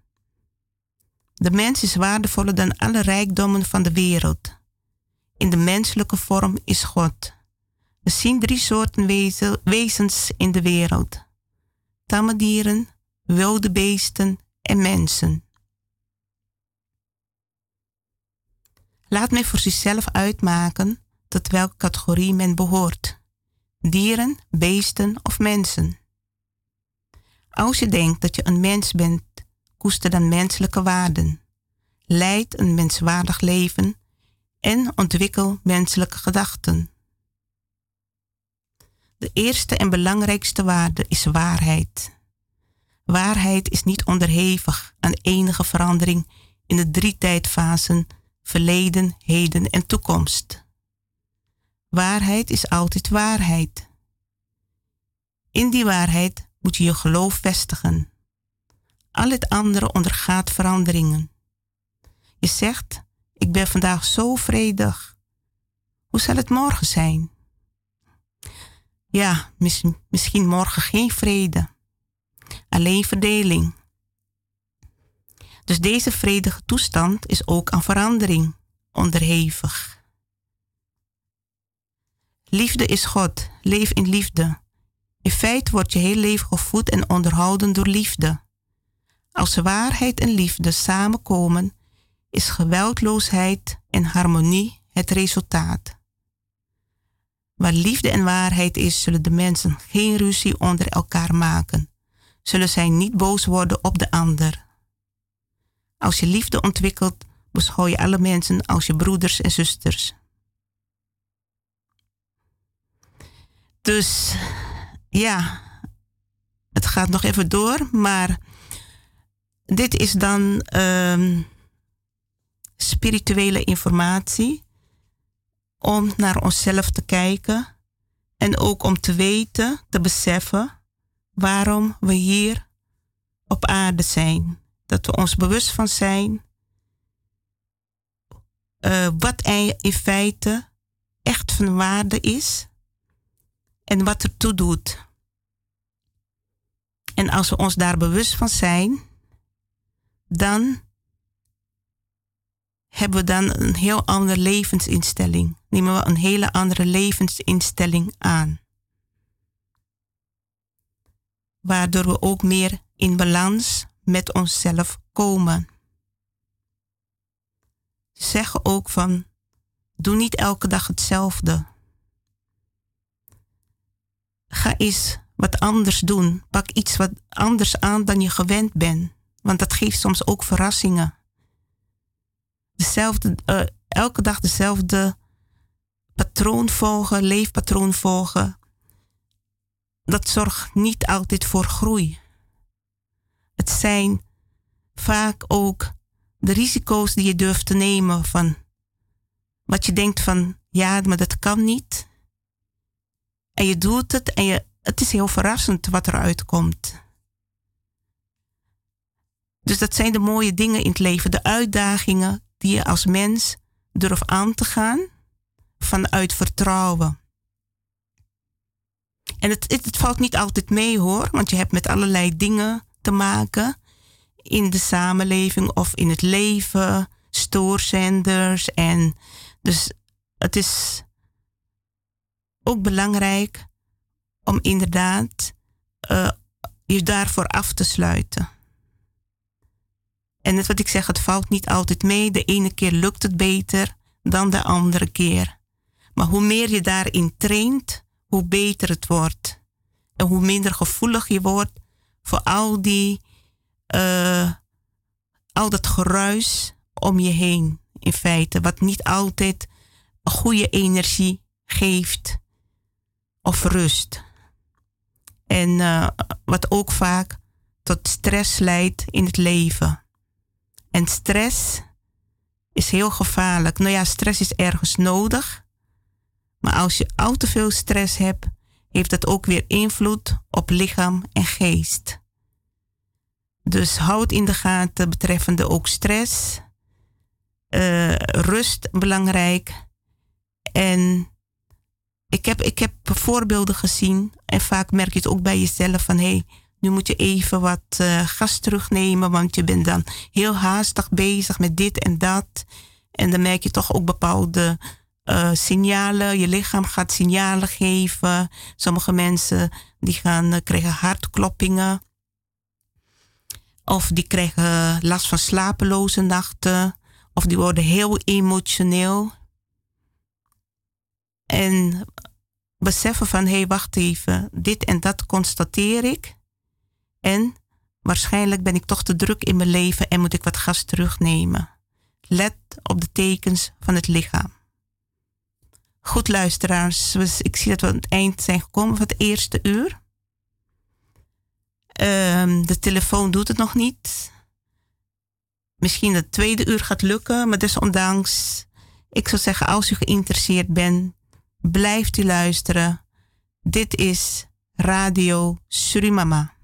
De mens is waardevoller dan alle rijkdommen van de wereld. In de menselijke vorm is God. We zien drie soorten wezens in de wereld: tamme dieren, wilde beesten en mensen. Laat mij voor zichzelf uitmaken tot welke categorie men behoort: dieren, beesten of mensen. Als je denkt dat je een mens bent, koester dan menselijke waarden. Leid een menswaardig leven en ontwikkel menselijke gedachten. De eerste en belangrijkste waarde is waarheid. Waarheid is niet onderhevig aan enige verandering in de drie tijdfasen verleden, heden en toekomst. Waarheid is altijd waarheid. In die waarheid moet je je geloof vestigen. Al het andere ondergaat veranderingen. Je zegt, ik ben vandaag zo vredig. Hoe zal het morgen zijn? Ja, misschien morgen geen vrede. Alleen verdeling. Dus deze vredige toestand is ook aan verandering onderhevig. Liefde is God. Leef in liefde. In feite wordt je heel leven gevoed en onderhouden door liefde. Als waarheid en liefde samenkomen, is geweldloosheid en harmonie het resultaat. Waar liefde en waarheid is, zullen de mensen geen ruzie onder elkaar maken. Zullen zij niet boos worden op de ander. Als je liefde ontwikkelt, beschouw je alle mensen als je broeders en zusters. Dus ja, het gaat nog even door, maar dit is dan ehm, spirituele informatie om naar onszelf te kijken en ook om te weten, te beseffen waarom we hier op aarde zijn. Dat we ons bewust van zijn uh, wat in feite echt van waarde is en wat ertoe doet. En als we ons daar bewust van zijn, dan hebben we dan een heel andere levensinstelling. Nemen we een hele andere levensinstelling aan. Waardoor we ook meer in balans met onszelf komen. Ze zeggen ook van, doe niet elke dag hetzelfde. Ga eens wat anders doen. Pak iets wat anders aan dan je gewend bent. Want dat geeft soms ook verrassingen. Dezelfde, uh, elke dag dezelfde patroon volgen, leefpatroon volgen. Dat zorgt niet altijd voor groei. Het zijn vaak ook de risico's die je durft te nemen van wat je denkt van ja, maar dat kan niet. En je doet het en je, het is heel verrassend wat eruit komt. Dus dat zijn de mooie dingen in het leven, de uitdagingen die je als mens durft aan te gaan vanuit vertrouwen. En het, het, valt niet altijd mee hoor, want je hebt met allerlei dingen te maken in de samenleving of in het leven, stoorzenders. En dus het is ook belangrijk om inderdaad uh, je daarvoor af te sluiten. En net wat ik zeg, het valt niet altijd mee. De ene keer lukt het beter dan de andere keer. Maar hoe meer je daarin traint, hoe beter het wordt. En hoe minder gevoelig je wordt voor al die, uh, al dat geruis om je heen. In feite, wat niet altijd goede energie geeft of rust. En uh, wat ook vaak tot stress leidt in het leven. En stress is heel gevaarlijk. Nou ja, stress is ergens nodig. Maar als je al te veel stress hebt, heeft dat ook weer invloed op lichaam en geest. Dus houd in de gaten betreffende ook stress. Uh, rust belangrijk. En ik heb, ik heb voorbeelden gezien. En vaak merk je het ook bij jezelf van hé, hey, nu moet je even wat uh, gas terugnemen, want je bent dan heel haastig bezig met dit en dat. En dan merk je toch ook bepaalde uh, signalen. Je lichaam gaat signalen geven. Sommige mensen die gaan, uh, krijgen hartkloppingen. Of die krijgen last van slapeloze nachten. Of die worden heel emotioneel. En beseffen van, hé, hey, wacht even, dit en dat constateer ik. En waarschijnlijk ben ik toch te druk in mijn leven en moet ik wat gas terugnemen. Let op de tekens van het lichaam. Goed luisteraars, ik zie dat we aan het eind zijn gekomen van het eerste uur. Um, de telefoon doet het nog niet. Misschien het tweede uur gaat lukken, maar desondanks, ik zou zeggen, als u geïnteresseerd bent, blijft u luisteren. Dit is Radio Surimama.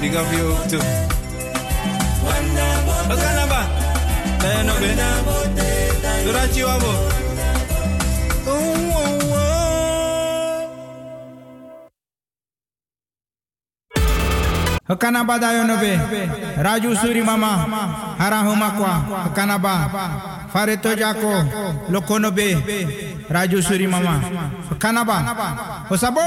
Big of you too. Okanaba. Daya no be. Durachi wabo. Hakanaba dayo no be. Raju suri mama. Harahu makwa. Hakanaba. Fareto jako. Lokono be. Raju suri mama. Hakanaba. Osabo.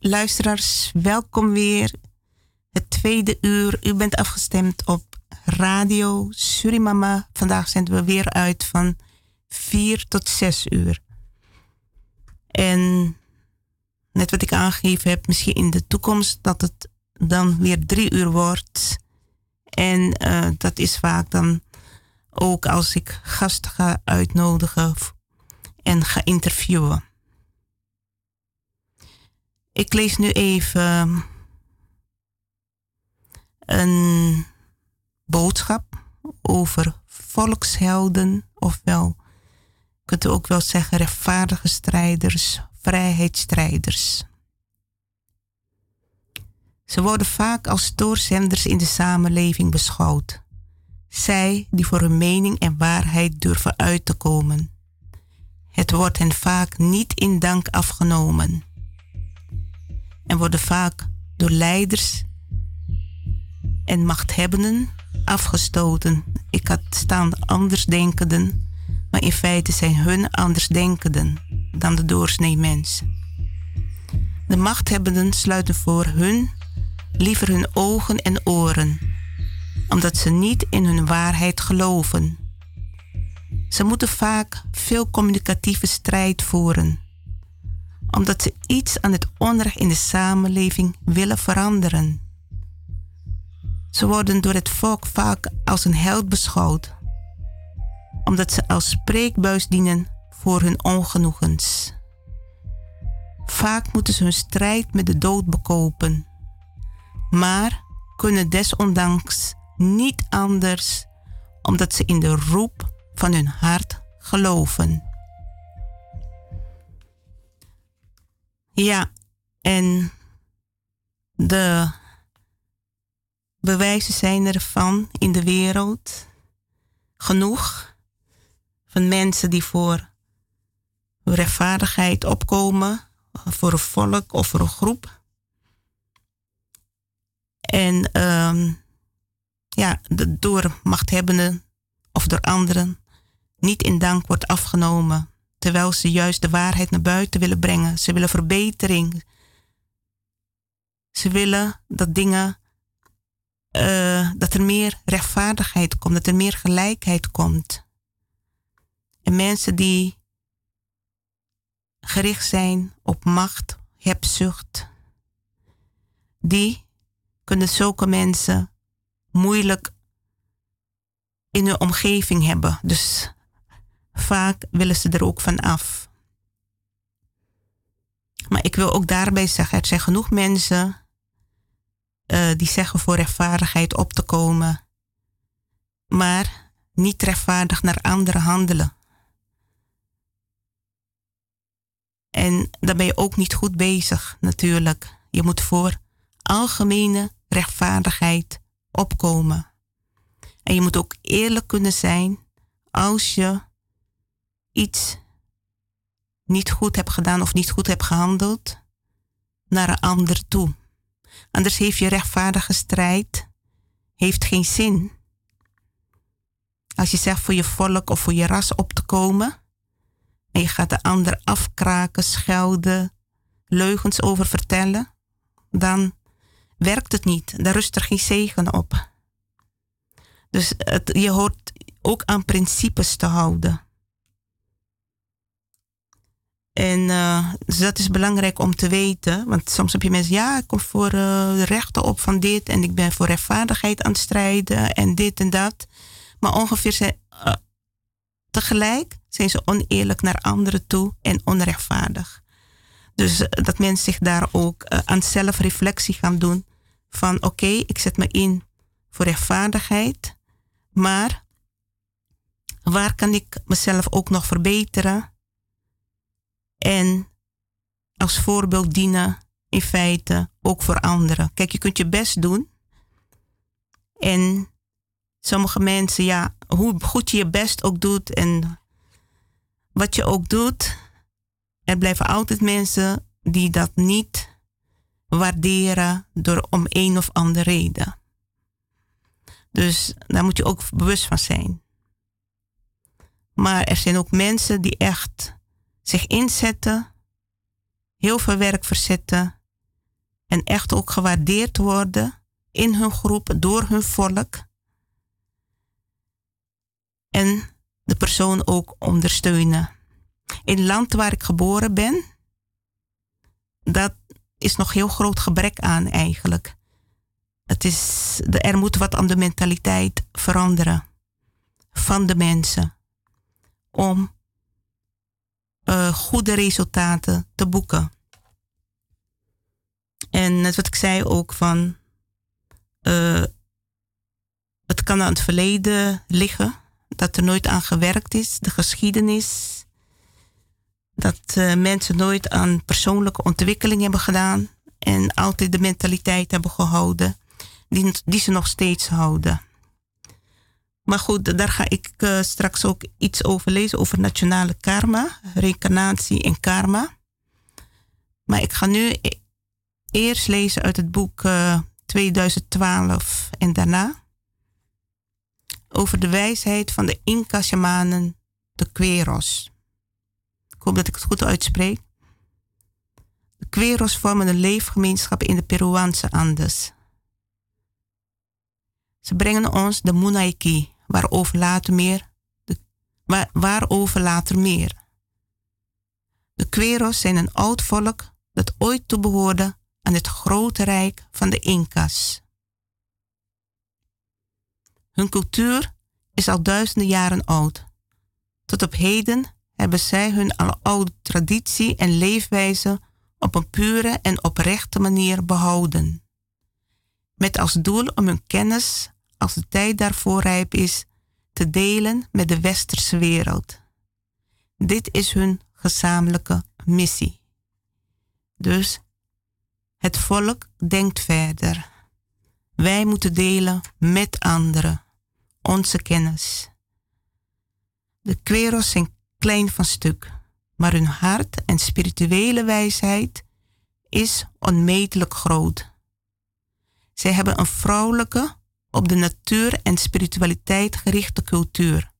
Luisteraars, welkom weer. Het tweede uur. U bent afgestemd op Radio Surimama. Vandaag zenden we weer uit van 4 tot 6 uur. En net wat ik aangegeven heb, misschien in de toekomst dat het dan weer drie uur wordt. En uh, dat is vaak dan ook als ik gasten ga uitnodigen en ga interviewen. Ik lees nu even een boodschap over volkshelden, ofwel, kunt u ook wel zeggen, rechtvaardige strijders, vrijheidsstrijders. Ze worden vaak als stoorzenders in de samenleving beschouwd. Zij die voor hun mening en waarheid durven uit te komen. Het wordt hen vaak niet in dank afgenomen. En worden vaak door leiders en machthebbenden afgestoten. Ik had staan andersdenkenden, maar in feite zijn hun andersdenkenden dan de doorsnee mens. De machthebbenden sluiten voor hun liever hun ogen en oren, omdat ze niet in hun waarheid geloven. Ze moeten vaak veel communicatieve strijd voeren, omdat ze iets aan het onrecht in de samenleving willen veranderen. Ze worden door het volk vaak als een held beschouwd, omdat ze als spreekbuis dienen voor hun ongenoegens. Vaak moeten ze hun strijd met de dood bekopen, maar kunnen desondanks niet anders omdat ze in de roep van hun hart geloven. Ja, en de bewijzen zijn ervan in de wereld genoeg van mensen die voor rechtvaardigheid opkomen, voor een volk of voor een groep. En um, ja, door machthebbenden of door anderen niet in dank wordt afgenomen, terwijl ze juist de waarheid naar buiten willen brengen. Ze willen verbetering. Ze willen dat dingen, uh, dat er meer rechtvaardigheid komt, dat er meer gelijkheid komt. En mensen die gericht zijn op macht, hebzucht, die kunnen zulke mensen moeilijk in hun omgeving hebben. Dus vaak willen ze er ook van af. Maar ik wil ook daarbij zeggen, er zijn genoeg mensen uh, die zeggen voor rechtvaardigheid op te komen, maar niet rechtvaardig naar anderen handelen. En dan ben je ook niet goed bezig, natuurlijk. Je moet voor algemene rechtvaardigheid opkomen. En je moet ook eerlijk kunnen zijn als je iets niet goed hebt gedaan of niet goed hebt gehandeld naar een ander toe. Anders heeft je rechtvaardige strijd heeft geen zin. Als je zegt voor je volk of voor je ras op te komen en je gaat de ander afkraken, schelden, leugens over vertellen, dan werkt het niet. Daar rust er geen zegen op. Dus je hoort ook aan principes te houden. En uh, dus dat is belangrijk om te weten. Want soms heb je mensen, ja, ik kom voor uh, de rechten op van dit. En ik ben voor rechtvaardigheid aan het strijden. En dit en dat. Maar ongeveer zijn, uh, tegelijk zijn ze oneerlijk naar anderen toe en onrechtvaardig. Dus dat mensen zich daar ook aan zelfreflectie gaan doen van oké, ik zet me in voor rechtvaardigheid, maar waar kan ik mezelf ook nog verbeteren en als voorbeeld dienen in feite ook voor anderen. Kijk, je kunt je best doen en sommige mensen, ja, hoe goed je je best ook doet en wat je ook doet, er blijven altijd mensen die dat niet waarderen door om een of andere reden. Dus daar moet je ook bewust van zijn. Maar er zijn ook mensen die echt zich inzetten, heel veel werk verzetten En echt ook gewaardeerd worden in hun groep, door hun volk. En de persoon ook ondersteunen. In het land waar ik geboren ben, dat is nog heel groot gebrek aan eigenlijk. Het is, er moet wat aan de mentaliteit veranderen van de mensen om uh, goede resultaten te boeken. En net wat ik zei ook van, uh, het kan aan het verleden liggen, dat er nooit aan gewerkt is, de geschiedenis, dat uh, mensen nooit aan persoonlijke ontwikkeling hebben gedaan en altijd de mentaliteit hebben gehouden die, die ze nog steeds houden. Maar goed, daar ga ik uh, straks ook iets over lezen, over nationale karma, reïncarnatie en karma. Maar ik ga nu e-, eerst lezen uit het boek uh, eh, 2012 en daarna over de wijsheid van de Inca-shamanen, de Queros. Ik hoop dat ik het goed uitspreek. De Queros vormen een leefgemeenschap in de Peruaanse Andes. Ze brengen ons de Munaiki, waarover later meer. De, waar, waarover later meer. De Queros zijn een oud volk dat ooit toebehoorde aan het grote rijk van de Incas. Hun cultuur is al duizenden jaren oud. Tot op heden hebben zij hun oude traditie en leefwijze op een pure en oprechte manier behouden. Met als doel om hun kennis, als de tijd daarvoor rijp is, te delen met de westerse wereld. Dit is hun gezamenlijke missie. Dus het volk denkt verder. Wij moeten delen met anderen onze kennis. De kweros zijn klein van stuk, maar hun hart en spirituele wijsheid is onmetelijk groot. Zij hebben een vrouwelijke, op de natuur en spiritualiteit gerichte cultuur.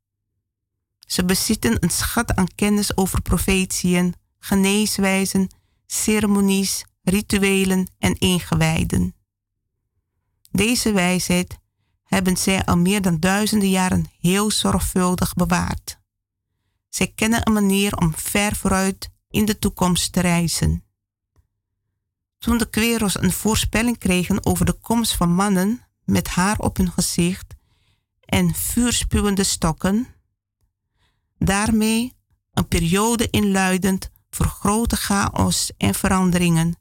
Ze bezitten een schat aan kennis over profetieën, geneeswijzen, ceremonies, rituelen en ingewijden. Deze wijsheid hebben zij al meer dan duizenden jaren heel zorgvuldig bewaard. Zij kennen een manier om ver vooruit in de toekomst te reizen. Toen de Queros een voorspelling kregen over de komst van mannen met haar op hun gezicht en vuurspuwende stokken, daarmee een periode inluidend voor grote chaos en veranderingen,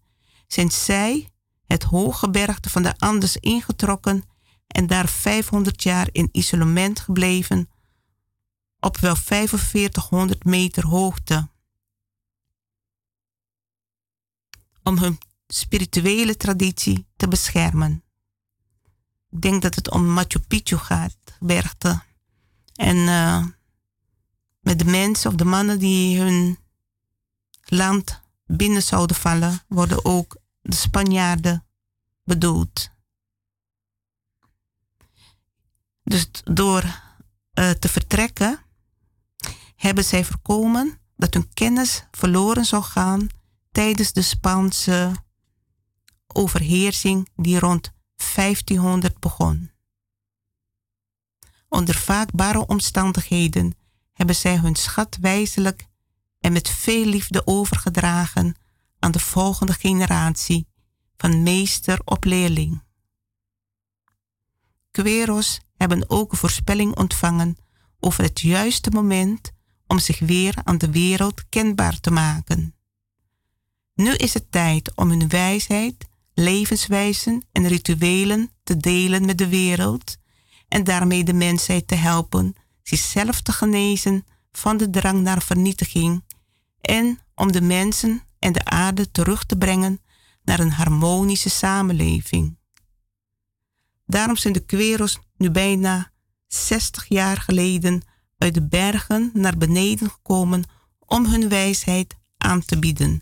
zijn zij het hoge bergte van de Andes ingetrokken en daar 500 jaar in isolement gebleven op wel 4500 meter hoogte. Om hun spirituele traditie te beschermen. Ik denk dat het om Machu Picchu gaat, bergte. En uh, met de mensen of de mannen die hun land binnen zouden vallen, worden ook de Spanjaarden bedoeld. Dus door uh, te vertrekken hebben zij voorkomen dat hun kennis verloren zou gaan tijdens de Spaanse overheersing die rond 1500 begon. Onder vaak barre omstandigheden hebben zij hun schat wijzelijk en met veel liefde overgedragen aan de volgende generatie van meester op leerling. Queros hebben ook een voorspelling ontvangen over het juiste moment om zich weer aan de wereld kenbaar te maken. Nu is het tijd om hun wijsheid, levenswijzen en rituelen te delen met de wereld en daarmee de mensheid te helpen zichzelf te genezen van de drang naar vernietiging en om de mensen en de aarde terug te brengen naar een harmonische samenleving. Daarom zijn de Queros nu bijna 60 jaar geleden uit de bergen naar beneden gekomen om hun wijsheid aan te bieden.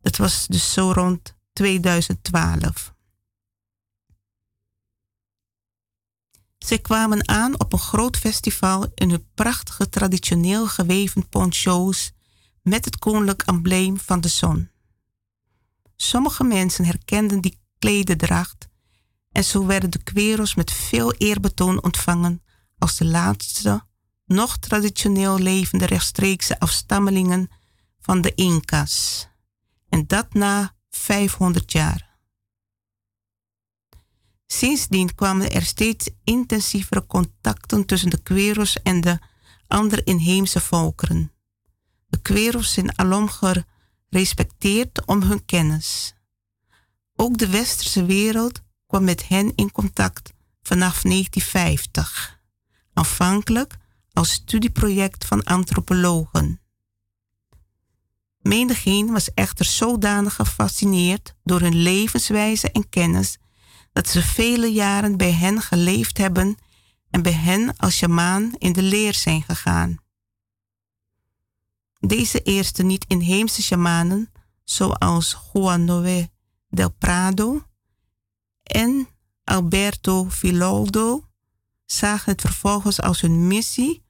Dat was dus zo rond 2012. Zij kwamen aan op een groot festival in hun prachtige traditioneel geweven poncho's met het koninklijk embleem van de zon. Sommige mensen herkenden die klededracht en zo werden de Queros met veel eerbetoon ontvangen als de laatste, nog traditioneel levende rechtstreekse afstammelingen van de Incas. En dat na 500 jaar. Sindsdien kwamen er steeds intensievere contacten tussen de Queros en de andere inheemse volkeren. De Queros zijn alom gerespecteerd om hun kennis. Ook de westerse wereld kwam met hen in contact vanaf 1950, aanvankelijk als studieproject van antropologen. Menigeen was echter zodanig gefascineerd door hun levenswijze en kennis dat ze vele jaren bij hen geleefd hebben en bij hen als shamaan in de leer zijn gegaan. Deze eerste niet-inheemse shamanen, zoals Juan Noé del Prado en Alberto Filoldo, zagen het vervolgens als hun missie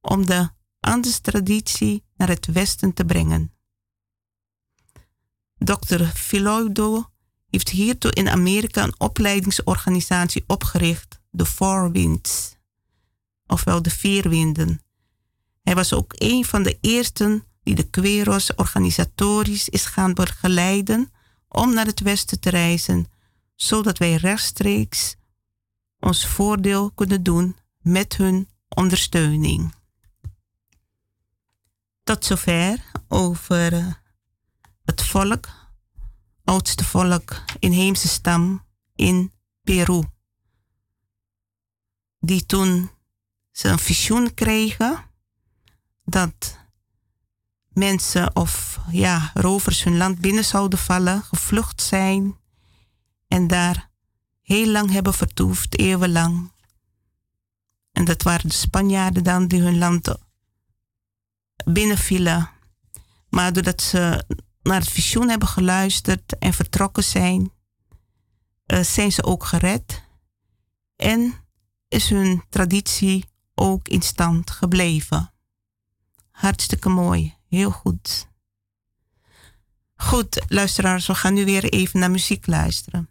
om de Andes-traditie naar het Westen te brengen. Dr. Filoldo heeft hiertoe in Amerika een opleidingsorganisatie opgericht, de Four Winds, ofwel de Vier Winden. Hij was ook een van de eersten die de Queros organisatorisch is gaan begeleiden om naar het westen te reizen, zodat wij rechtstreeks ons voordeel kunnen doen met hun ondersteuning. Tot zover over eh, het volk, oudste volk, inheemse stam in Peru. Die toen ze een visioen kregen dat mensen of ja, rovers hun land binnen zouden vallen, gevlucht zijn en daar heel lang hebben vertoefd, eeuwenlang. En dat waren de Spanjaarden dan die hun land binnenvielen. Maar doordat ze naar het visioen hebben geluisterd en vertrokken zijn, uh, zijn ze ook gered. En is hun traditie ook in stand gebleven. Hartstikke mooi. Heel goed. Goed, luisteraars, we gaan nu weer even naar muziek luisteren.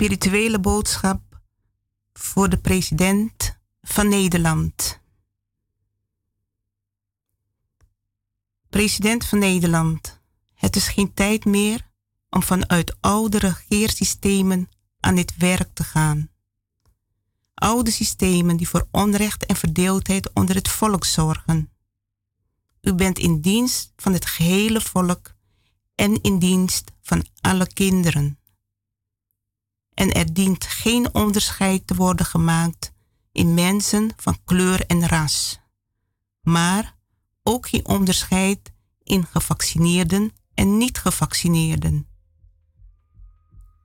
Spirituele boodschap voor de president van Nederland. President van Nederland, het is geen tijd meer om vanuit oude regeersystemen aan dit werk te gaan. Oude systemen die voor onrecht en verdeeldheid onder het volk zorgen. U bent in dienst van het gehele volk en in dienst van alle kinderen. En er dient geen onderscheid te worden gemaakt in mensen van kleur en ras, maar ook geen onderscheid in gevaccineerden en niet gevaccineerden.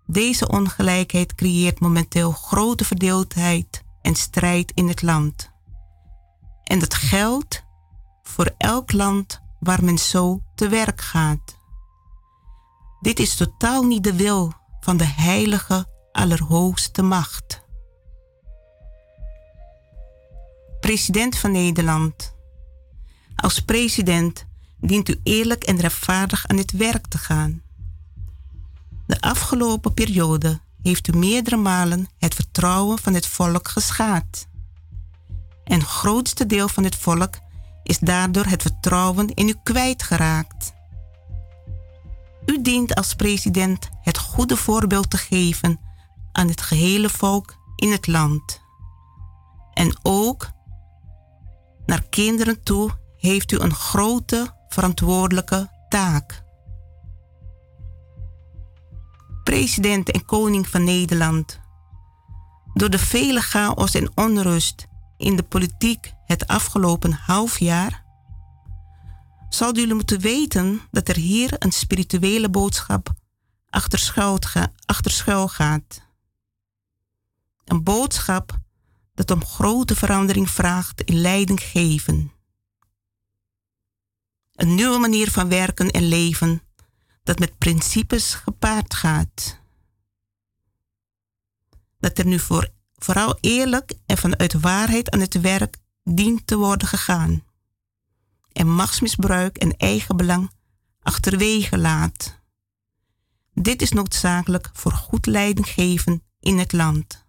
Deze ongelijkheid creëert momenteel grote verdeeldheid en strijd in het land. En dat geldt voor elk land waar men zo te werk gaat. Dit is totaal niet de wil van de heilige Allerhoogste Macht. President van Nederland. Als president dient u eerlijk en rechtvaardig aan het werk te gaan. De afgelopen periode heeft u meerdere malen het vertrouwen van het volk geschaad. En het grootste deel van het volk is daardoor het vertrouwen in u kwijtgeraakt. U dient als president het goede voorbeeld te geven aan het gehele volk in het land. En ook naar kinderen toe heeft u een grote verantwoordelijke taak. President en koning van Nederland. Door de vele chaos en onrust in de politiek het afgelopen half jaar, zouden jullie moeten weten dat er hier een spirituele boodschap achter schuil gaat. Een boodschap dat om grote verandering vraagt in leiding geven. Een nieuwe manier van werken en leven dat met principes gepaard gaat. Dat er nu voor, vooral eerlijk en vanuit waarheid aan het werk dient te worden gegaan. En machtsmisbruik en eigenbelang achterwege laat. Dit is noodzakelijk voor goed leiding geven in het land.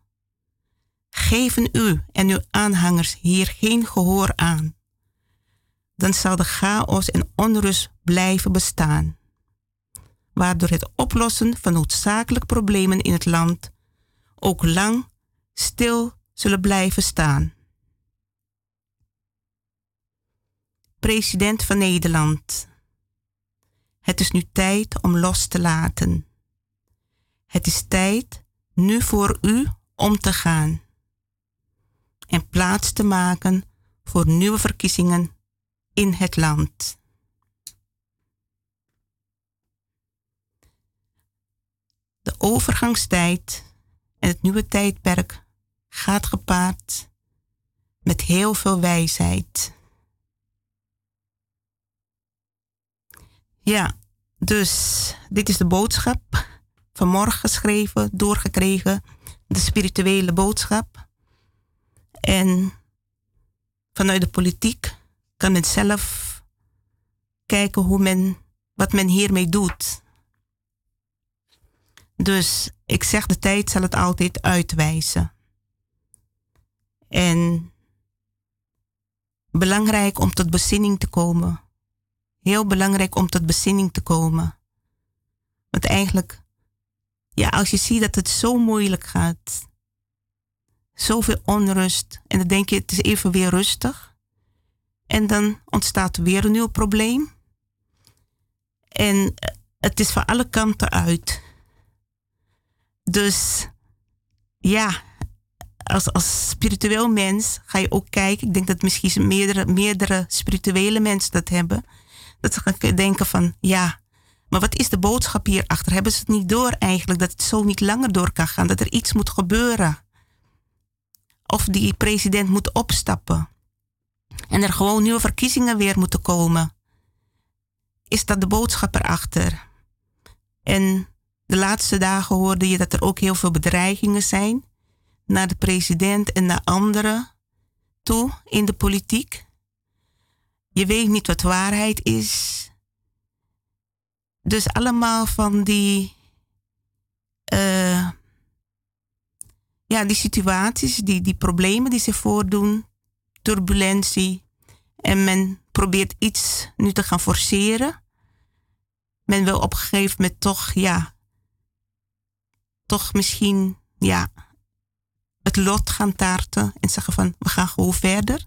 Geven u en uw aanhangers hier geen gehoor aan, dan zal de chaos en onrust blijven bestaan, waardoor het oplossen van noodzakelijke problemen in het land ook lang stil zullen blijven staan. President van Nederland. Het is nu tijd om los te laten. Het is tijd nu voor u om te gaan en plaats te maken voor nieuwe verkiezingen in het land. De overgangstijd en het nieuwe tijdperk gaat gepaard met heel veel wijsheid. Ja, dus dit is de boodschap vanmorgen geschreven, doorgekregen, de spirituele boodschap. En vanuit de politiek kan men zelf kijken hoe men, wat men hiermee doet. Dus ik zeg, de tijd zal het altijd uitwijzen. En belangrijk om tot bezinning te komen. Heel belangrijk om tot bezinning te komen. Want eigenlijk, ja, als je ziet dat het zo moeilijk gaat, zoveel onrust. En dan denk je, het is even weer rustig. En dan ontstaat weer een nieuw probleem. En het is van alle kanten uit. Dus ja, als, als spiritueel mens ga je ook kijken. Ik denk dat misschien meerdere, meerdere spirituele mensen dat hebben. Dat ze gaan denken van, ja, maar wat is de boodschap hierachter? Hebben ze het niet door eigenlijk dat het zo niet langer door kan gaan? Dat er iets moet gebeuren of die president moet opstappen. En er gewoon nieuwe verkiezingen weer moeten komen. Is dat de boodschap erachter? En de laatste dagen hoorde je dat er ook heel veel bedreigingen zijn naar de president en naar anderen toe in de politiek. Je weet niet wat waarheid is. Dus allemaal van die uh, ja, die situaties, die, die problemen die zich voordoen, turbulentie. En men probeert iets nu te gaan forceren. Men wil op een gegeven moment toch, ja, toch misschien, ja, het lot gaan taarten en zeggen van, we gaan gewoon verder.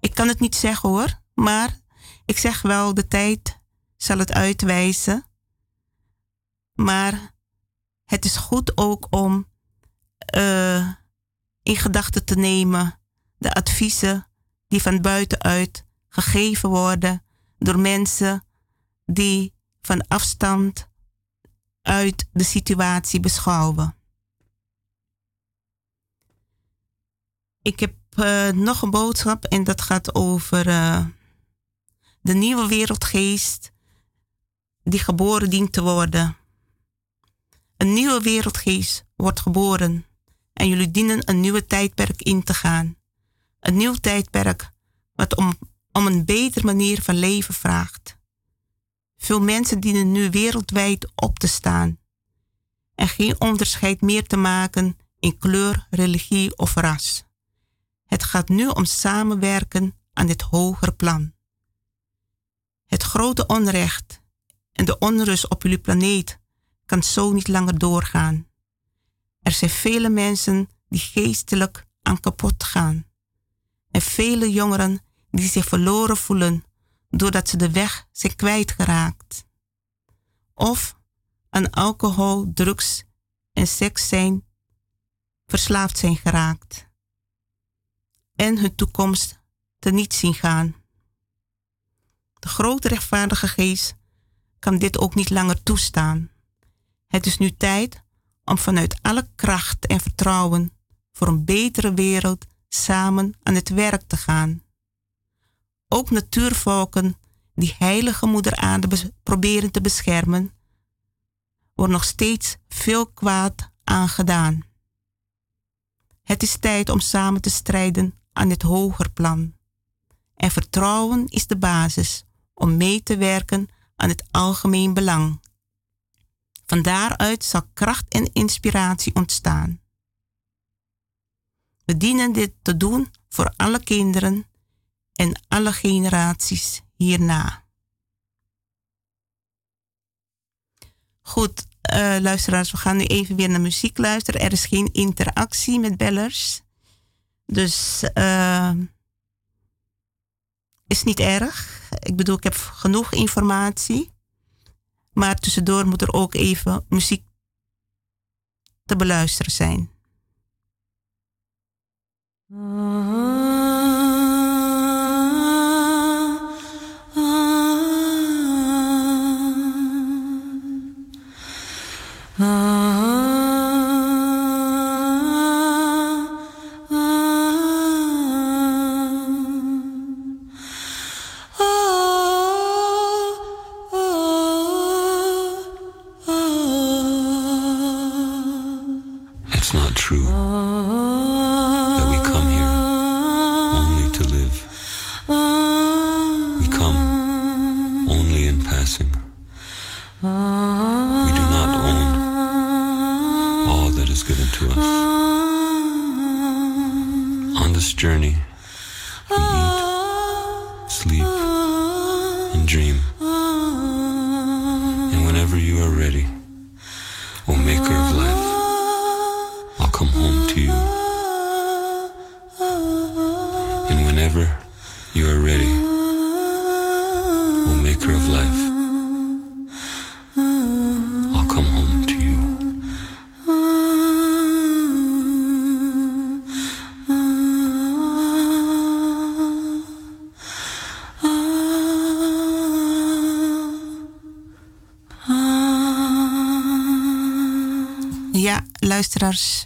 Ik kan het niet zeggen hoor, maar ik zeg wel, de tijd zal het uitwijzen. Maar het is goed ook om uh, in gedachten te nemen de adviezen die van buitenuit gegeven worden door mensen die van afstand uit de situatie beschouwen. Ik heb uh, nog een boodschap en dat gaat over uh, de nieuwe wereldgeest die geboren dient te worden. Een nieuwe wereldgeest wordt geboren en jullie dienen een nieuwe tijdperk in te gaan. Een nieuw tijdperk wat om, om een betere manier van leven vraagt. Veel mensen dienen nu wereldwijd op te staan en geen onderscheid meer te maken in kleur, religie of ras. Het gaat nu om samenwerken aan dit hogere plan. Het grote onrecht en de onrust op jullie planeet kan zo niet langer doorgaan. Er zijn vele mensen die geestelijk aan kapot gaan. En vele jongeren die zich verloren voelen doordat ze de weg zijn kwijtgeraakt. Of aan alcohol, drugs en seks zijn verslaafd zijn geraakt. En hun toekomst teniet zien gaan. De grote rechtvaardige geest kan dit ook niet langer toestaan. Het is nu tijd om vanuit alle kracht en vertrouwen voor een betere wereld samen aan het werk te gaan. Ook natuurvolken die heilige moeder aarde proberen te beschermen, wordt nog steeds veel kwaad aangedaan. Het is tijd om samen te strijden aan dit hoger plan. En vertrouwen is de basis om mee te werken aan het algemeen belang. Van daaruit zal kracht en inspiratie ontstaan. We dienen dit te doen voor alle kinderen en alle generaties hierna. Goed, uh, luisteraars, we gaan nu even weer naar muziek luisteren. Er is geen interactie met bellers. Dus uh, is niet erg. Ik bedoel, ik heb genoeg informatie. Maar tussendoor moet er ook even muziek te beluisteren zijn.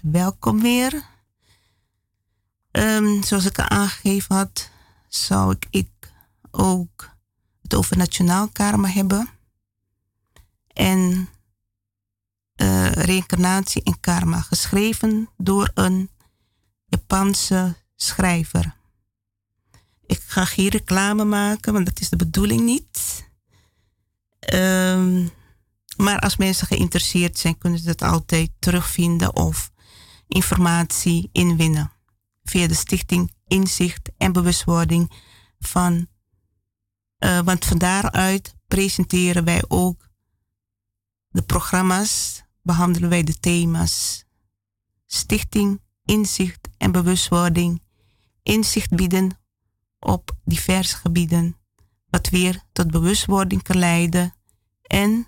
Welkom weer. Um, zoals ik al aangegeven had, zou ik, ik ook het over nationaal karma hebben. En uh, reïncarnatie en karma, geschreven door een Japanse schrijver. Ik ga geen reclame maken, want dat is de bedoeling niet. Um, maar als mensen geïnteresseerd zijn, kunnen ze dat altijd terugvinden of informatie inwinnen via de stichting Inzicht en Bewustwording van, uh, want van daaruit presenteren wij ook de programma's, behandelen wij de thema's. Stichting Inzicht en Bewustwording, inzicht bieden op diverse gebieden, wat weer tot bewustwording kan leiden en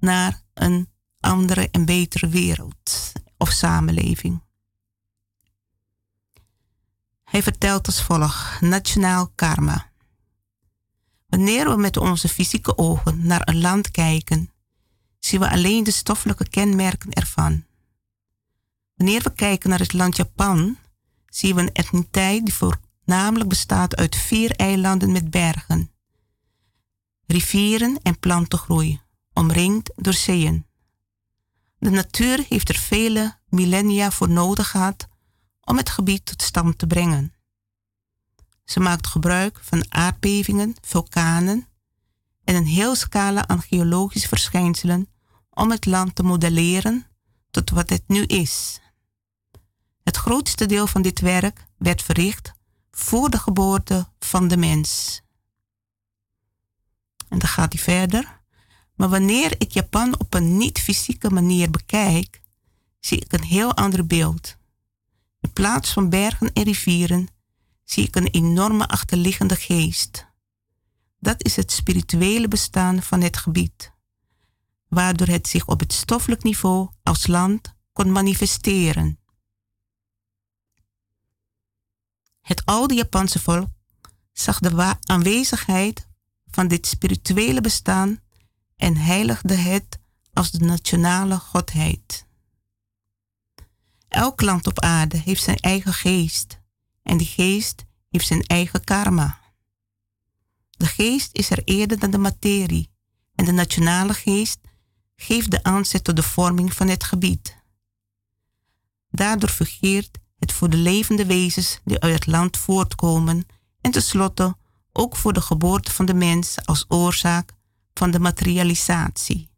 naar een andere en betere wereld of samenleving. Hij vertelt als volgt: Nationaal karma. Wanneer we met onze fysieke ogen naar een land kijken, zien we alleen de stoffelijke kenmerken ervan. Wanneer we kijken naar het land Japan, zien we een etniteit die voornamelijk bestaat uit vier eilanden met bergen, rivieren en plantengroei, omringd door zeeën. De natuur heeft er vele millennia voor nodig gehad om het gebied tot stand te brengen. Ze maakt gebruik van aardbevingen, vulkanen en een heel scala aan geologische verschijnselen om het land te modelleren tot wat het nu is. Het grootste deel van dit werk werd verricht voor de geboorte van de mens. En dan gaat hij verder. Maar wanneer ik Japan op een niet-fysieke manier bekijk, zie ik een heel ander beeld. In plaats van bergen en rivieren zie ik een enorme achterliggende geest. Dat is het spirituele bestaan van het gebied, waardoor het zich op het stoffelijk niveau als land kon manifesteren. Het oude Japanse volk zag de aanwezigheid van dit spirituele bestaan en heiligde het als de nationale godheid. Elk land op aarde heeft zijn eigen geest en die geest heeft zijn eigen karma. De geest is er eerder dan de materie en de nationale geest geeft de aanzet tot de vorming van het gebied. Daardoor fungeert het voor de levende wezens die uit het land voortkomen en tenslotte ook voor de geboorte van de mens als oorzaak van de materialisatie.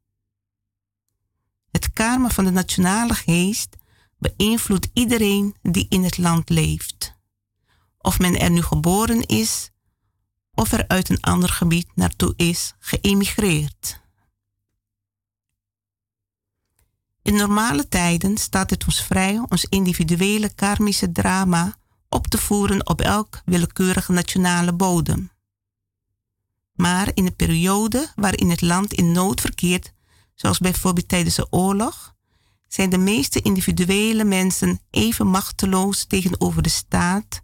Het karma van de nationale geest beïnvloedt iedereen die in het land leeft. Of men er nu geboren is of er uit een ander gebied naartoe is geëmigreerd. In normale tijden staat het ons vrij ons individuele karmische drama op te voeren op elk willekeurige nationale bodem. Maar in de periode waarin het land in nood verkeert, zoals bijvoorbeeld tijdens de oorlog, zijn de meeste individuele mensen even machteloos tegenover de staat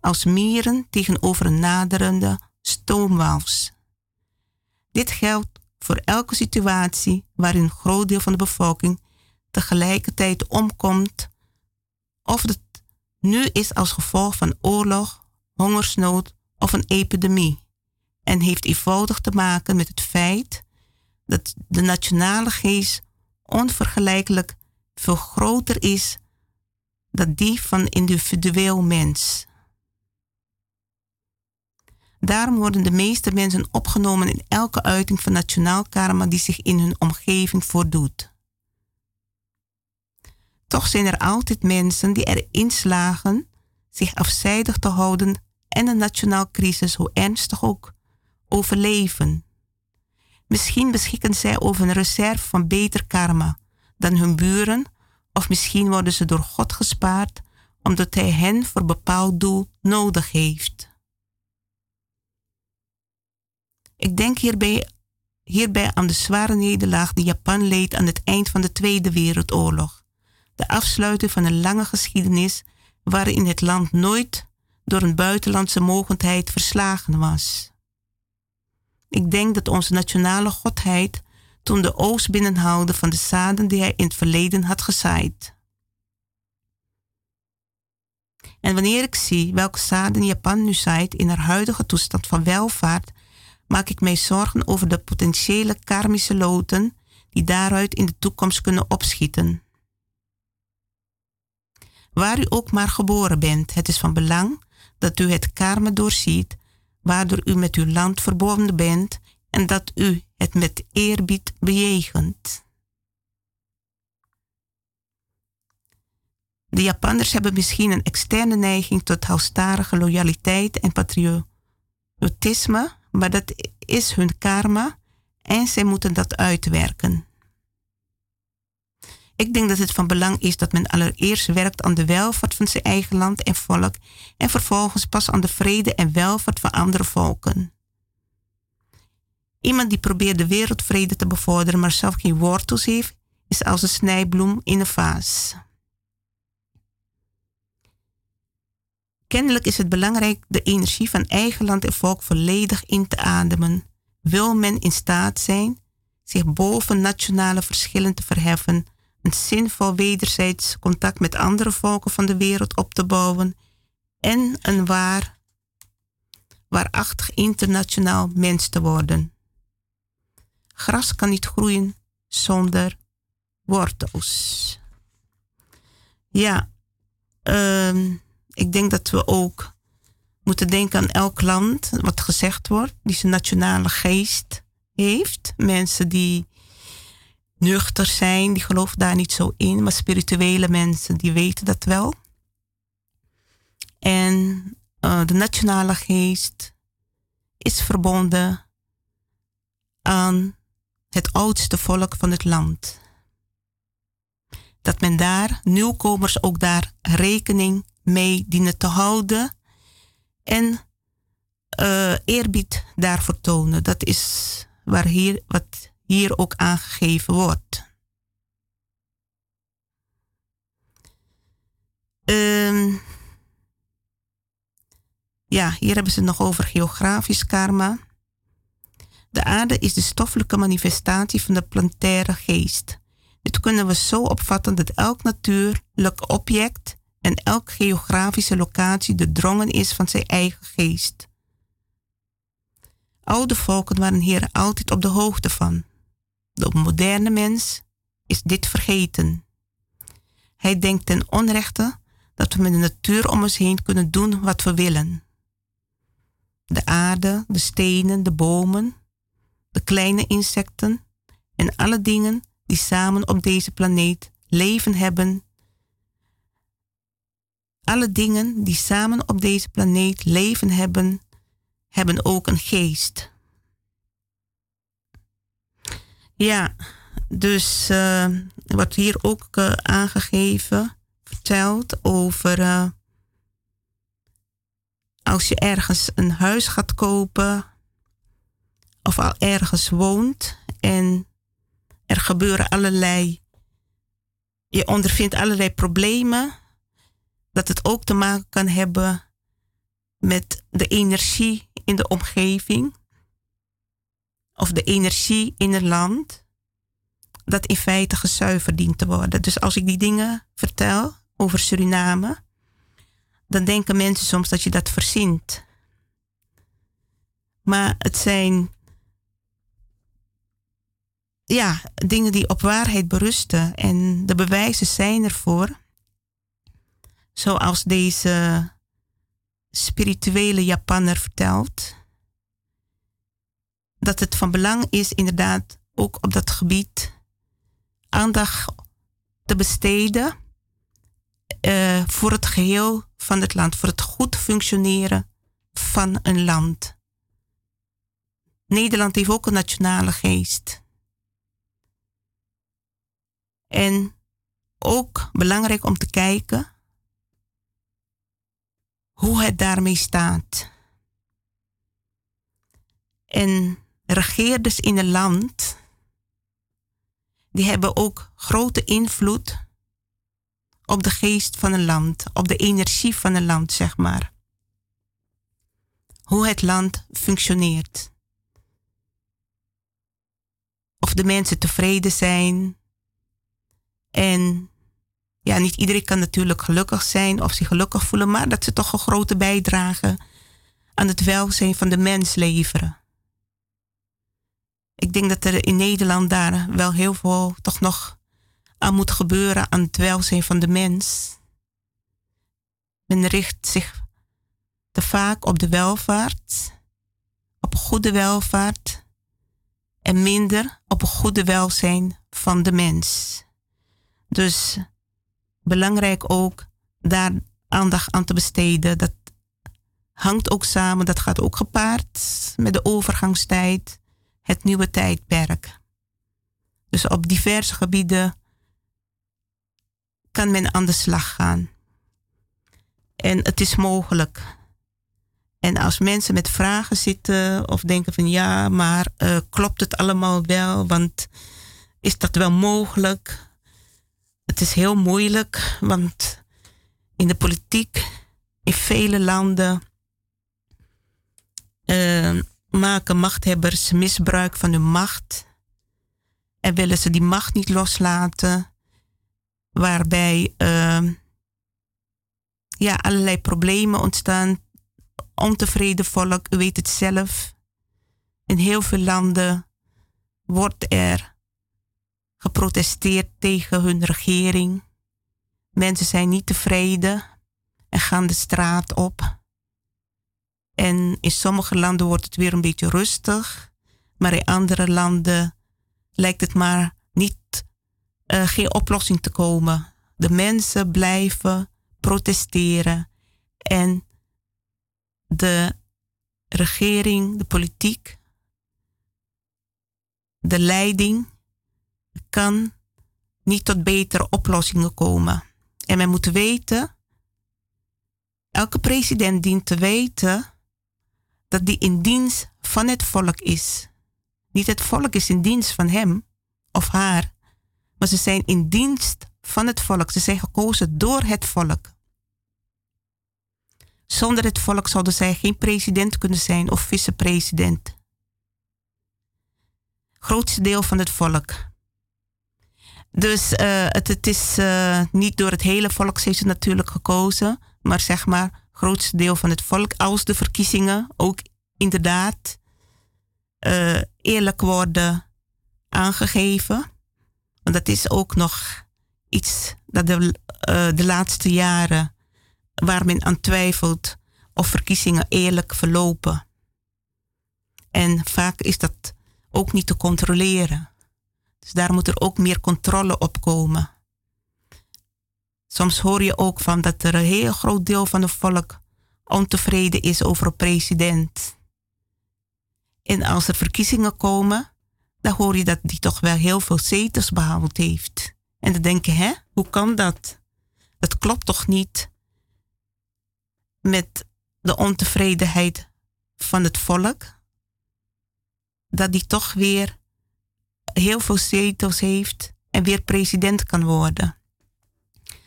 als mieren tegenover een naderende stoomwals. Dit geldt voor elke situatie waarin een groot deel van de bevolking tegelijkertijd omkomt, of het nu is als gevolg van oorlog, hongersnood of een epidemie, en heeft eenvoudig te maken met het feit dat de nationale geest onvergelijkelijk veel groter is dan die van individueel mens. Daarom worden de meeste mensen opgenomen in elke uiting van nationaal karma die zich in hun omgeving voordoet. Toch zijn er altijd mensen die erin slagen zich afzijdig te houden en een nationaal crisis, hoe ernstig ook, overleven. Misschien beschikken zij over een reserve van beter karma dan hun buren, of misschien worden ze door God gespaard omdat Hij hen voor bepaald doel nodig heeft. Ik denk hierbij, hierbij aan de zware nederlaag die Japan leed aan het eind van de Tweede Wereldoorlog de afsluiting van een lange geschiedenis waarin het land nooit door een buitenlandse mogendheid verslagen was. Ik denk dat onze nationale godheid toen de oogst binnenhaalde van de zaden die hij in het verleden had gezaaid. En wanneer ik zie welke zaden Japan nu zaait in haar huidige toestand van welvaart, maak ik mij zorgen over de potentiële karmische loten die daaruit in de toekomst kunnen opschieten. Waar u ook maar geboren bent, het is van belang dat u het karma doorziet, waardoor u met uw land verbonden bent en dat u het met eerbied bejegent. De Japanners hebben misschien een externe neiging tot halstarige loyaliteit en patriotisme, maar dat is hun karma en zij moeten dat uitwerken. Ik denk dat het van belang is dat men allereerst werkt aan de welvaart van zijn eigen land en volk en vervolgens pas aan de vrede en welvaart van andere volken. Iemand die probeert de wereldvrede te bevorderen, maar zelf geen wortels heeft, is als een snijbloem in een vaas. Kennelijk is het belangrijk de energie van eigen land en volk volledig in te ademen. Wil men in staat zijn zich boven nationale verschillen te verheffen, een zinvol wederzijds contact met andere volken van de wereld op te bouwen en een waar, waarachtig internationaal mens te worden. Gras kan niet groeien zonder wortels. Ja, uh, ik denk dat we ook moeten denken aan elk land, wat gezegd wordt, die zijn nationale geest heeft. Mensen die nuchter zijn, die geloven daar niet zo in, maar spirituele mensen, die weten dat wel. En uh, de nationale geest is verbonden aan het oudste volk van het land. Dat men daar, nieuwkomers ook daar rekening mee dienen te houden en uh, eerbied daarvoor tonen. Dat is waar hier, wat hier ook aangegeven wordt. Um, ja, hier hebben ze het nog over geografisch karma. De aarde is de stoffelijke manifestatie van de plantaire geest. Dit kunnen we zo opvatten dat elk natuurlijk object en elke geografische locatie doordrongen is van zijn eigen geest. Oude volken waren hier altijd op de hoogte van. De moderne mens is dit vergeten. Hij denkt ten onrechte dat we met de natuur om ons heen kunnen doen wat we willen. De aarde, de stenen, de bomen, de kleine insecten en alle dingen die samen op deze planeet leven hebben alle dingen die samen op deze planeet leven hebben, hebben ook een geest. Ja, dus uh, wordt hier ook uh, aangegeven, verteld over uh, als je ergens een huis gaat kopen of al ergens woont en er gebeuren allerlei, je ondervindt allerlei problemen dat het ook te maken kan hebben met de energie in de omgeving of de energie in het land, dat in feite gezuiverd dient te worden. Dus als ik die dingen vertel over Suriname, dan denken mensen soms dat je dat verzint. Maar het zijn ja, dingen die op waarheid berusten en de bewijzen zijn ervoor zoals deze spirituele Japanner vertelt, dat het van belang is inderdaad ook op dat gebied aandacht te besteden uh, voor het geheel van het land, voor het goed functioneren van een land. Nederland heeft ook een nationale geest. En ook belangrijk om te kijken hoe het daarmee staat. En regeerders in een land, die hebben ook grote invloed op de geest van een land, op de energie van een land, zeg maar. Hoe het land functioneert. Of de mensen tevreden zijn en ja, niet iedereen kan natuurlijk gelukkig zijn of zich gelukkig voelen, maar dat ze toch een grote bijdrage aan het welzijn van de mens leveren. Ik denk dat er in Nederland daar wel heel veel toch nog aan moet gebeuren aan het welzijn van de mens. Men richt zich te vaak op de welvaart, op goede welvaart en minder op een goede welzijn van de mens. Dus belangrijk ook daar aandacht aan te besteden. Dat hangt ook samen, dat gaat ook gepaard met de overgangstijd, het nieuwe tijdperk. Dus op diverse gebieden kan men aan de slag gaan. En het is mogelijk. En als mensen met vragen zitten of denken van ja, maar uh, klopt het allemaal wel? Want is dat wel mogelijk? Het is heel moeilijk, want in de politiek, in vele landen, uh, maken machthebbers misbruik van hun macht en willen ze die macht niet loslaten, waarbij uh, ja, allerlei problemen ontstaan. Ontevreden volk, u weet het zelf. In heel veel landen wordt er geprotesteerd tegen hun regering. Mensen zijn niet tevreden en gaan de straat op. En in sommige landen wordt het weer een beetje rustig, maar in andere landen lijkt het maar niet uh, geen oplossing te komen. De mensen blijven protesteren en de regering, de politiek, de leiding kan niet tot betere oplossingen komen. En men moet weten, elke president dient te weten dat die in dienst van het volk is. Niet het volk is in dienst van hem of haar, maar ze zijn in dienst van het volk. Ze zijn gekozen door het volk. Zonder het volk zouden zij geen president kunnen zijn of vicepresident. Grootste deel van het volk. Dus uh, het, het, is uh, niet door het hele volk ze natuurlijk gekozen, maar zeg maar grootste deel van het volk. Als de verkiezingen ook inderdaad uh, eerlijk worden aangegeven. Want dat is ook nog iets dat de, de laatste jaren waar men aan twijfelt of verkiezingen eerlijk verlopen. En vaak is dat ook niet te controleren. Dus daar moet er ook meer controle op komen. Soms hoor je ook van dat er een heel groot deel van het volk ontevreden is over een president. En als er verkiezingen komen, dan hoor je dat die toch wel heel veel zetels behaald heeft. En dan denk je, hè, hoe kan dat? Dat klopt toch niet met de ontevredenheid van het volk? Dat die toch weer heel veel zetels heeft en weer president kan worden.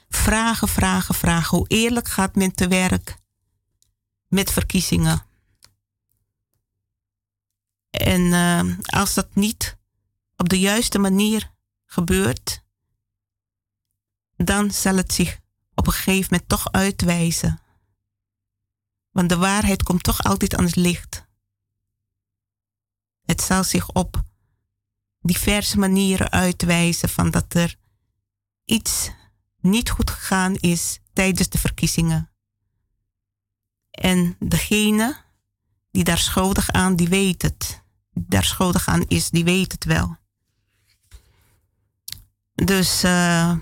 Vragen, vragen, vragen. Hoe eerlijk gaat men te werk met verkiezingen? En uh, als dat niet op de juiste manier gebeurt, dan zal het zich op een gegeven moment toch uitwijzen. Want de waarheid komt toch altijd aan het licht. Het zal zich op diverse manieren uitwijzen van dat er iets niet goed gegaan is tijdens de verkiezingen. En degene die daar schuldig aan, die weet het. Daar schuldig aan is, die weet het wel. Dus uh,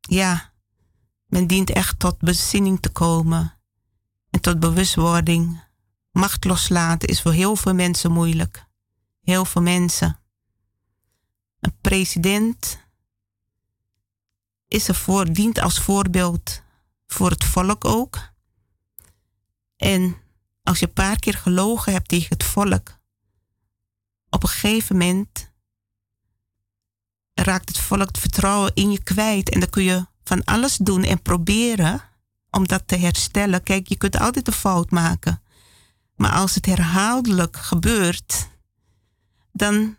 ja, men dient echt tot bezinning te komen en tot bewustwording. Macht loslaten is voor heel veel mensen moeilijk heel veel mensen. Een president is ervoor, dient als voorbeeld voor het volk ook. En als je een paar keer gelogen hebt tegen het volk, op een gegeven moment raakt het volk het vertrouwen in je kwijt. En dan kun je van alles doen en proberen om dat te herstellen. Kijk, je kunt altijd een fout maken. Maar als het herhaaldelijk gebeurt, dan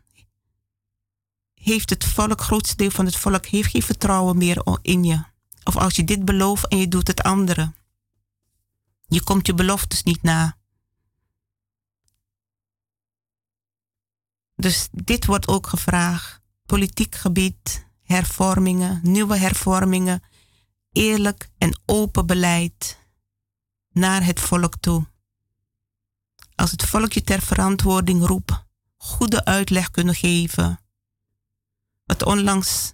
heeft het volk, grootste deel van het volk, heeft geen vertrouwen meer in je. Of als je dit belooft en je doet het andere. Je komt je beloftes niet na. Dus dit wordt ook gevraagd. Politiek gebied, hervormingen, nieuwe hervormingen, eerlijk en open beleid naar het volk toe. Als het volk je ter verantwoording roept, goede uitleg kunnen geven. Onlangs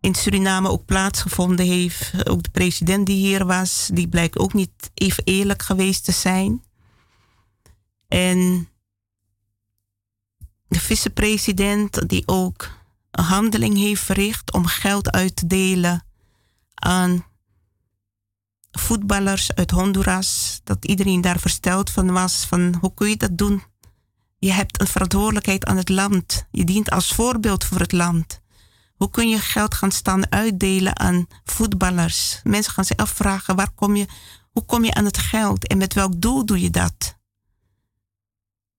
in Suriname ook plaatsgevonden heeft. Ook de president die hier was, die blijkt ook niet even eerlijk geweest te zijn. En de vicepresident die ook een handeling heeft verricht om geld uit te delen aan voetballers uit Honduras. Dat iedereen daar versteld van was van hoe kun je dat doen? Je hebt een verantwoordelijkheid aan het land. Je dient als voorbeeld voor het land. Hoe kun je geld gaan staan uitdelen aan voetballers? Mensen gaan zich afvragen, waar kom je, hoe kom je aan het geld en met welk doel doe je dat?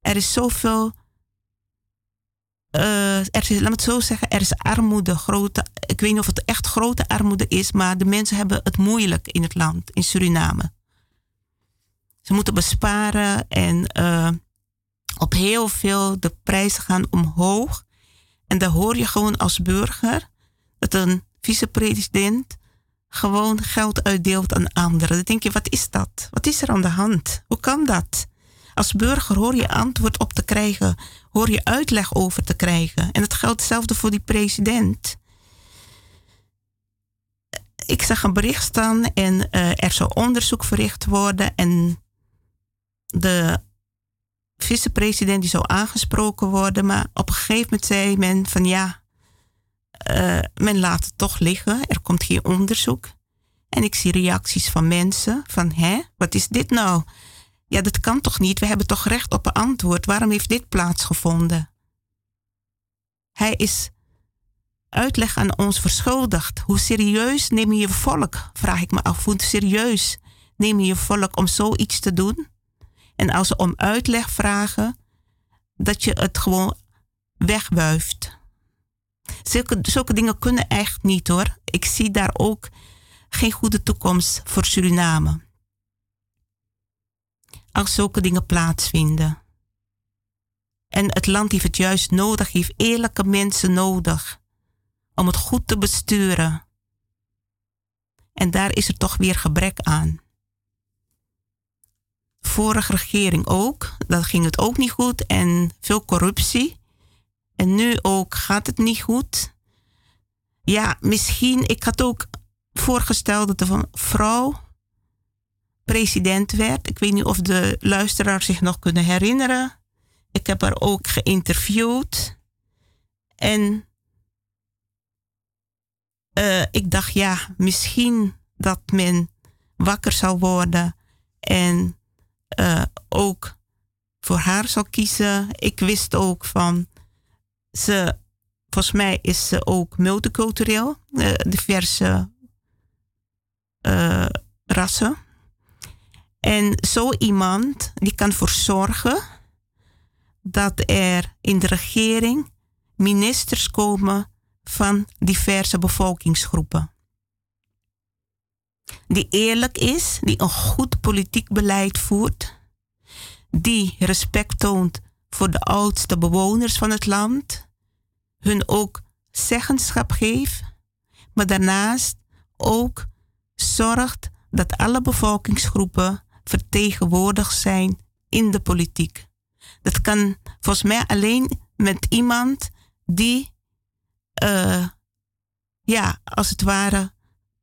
Er is zoveel, uh, er is, laat me het zo zeggen, er is armoede, grote, ik weet niet of het echt grote armoede is, maar de mensen hebben het moeilijk in het land, in Suriname. Ze moeten besparen en uh, op heel veel de prijzen gaan omhoog. En dan hoor je gewoon als burger dat een vicepresident gewoon geld uitdeelt aan anderen. Dan denk je, wat is dat? Wat is er aan de hand? Hoe kan dat? Als burger hoor je antwoord op te krijgen, hoor je uitleg over te krijgen. En het geldt hetzelfde voor die president. Ik zag een bericht staan en uh, er zou onderzoek verricht worden en de vicepresident die zou aangesproken worden. Maar op een gegeven moment zei men van ja, uh, men laat het toch liggen. Er komt geen onderzoek. En ik zie reacties van mensen van hè, wat is dit nou? Ja, dat kan toch niet? We hebben toch recht op een antwoord. Waarom heeft dit plaatsgevonden? Hij is uitleg aan ons verschuldigd. Hoe serieus neem je je volk? Vraag ik me af. Hoe serieus neem je je volk om zoiets te doen? En als ze om uitleg vragen, dat je het gewoon wegwuift. Zulke, zulke dingen kunnen echt niet hoor. Ik zie daar ook geen goede toekomst voor Suriname. Als zulke dingen plaatsvinden. En het land heeft het juist nodig, heeft eerlijke mensen nodig om het goed te besturen. En daar is er toch weer gebrek aan vorige regering ook. Dat ging het ook niet goed en veel corruptie. En nu ook gaat het niet goed. Ja, misschien, ik had ook voorgesteld dat er een vrouw president werd. Ik weet niet of de luisteraars zich nog kunnen herinneren. Ik heb haar ook geïnterviewd. En uh, ik dacht, ja, misschien dat men wakker zou worden en uh, ook voor haar zal kiezen. Ik wist ook van ze, volgens mij is ze ook multicultureel, uh, diverse uh, rassen. En zo iemand die kan ervoor zorgen dat er in de regering ministers komen van diverse bevolkingsgroepen die eerlijk is, die een goed politiek beleid voert, die respect toont voor de oudste bewoners van het land, hun ook zeggenschap geeft, maar daarnaast ook zorgt dat alle bevolkingsgroepen vertegenwoordigd zijn in de politiek. Dat kan volgens mij alleen met iemand die, uh, ja, als het ware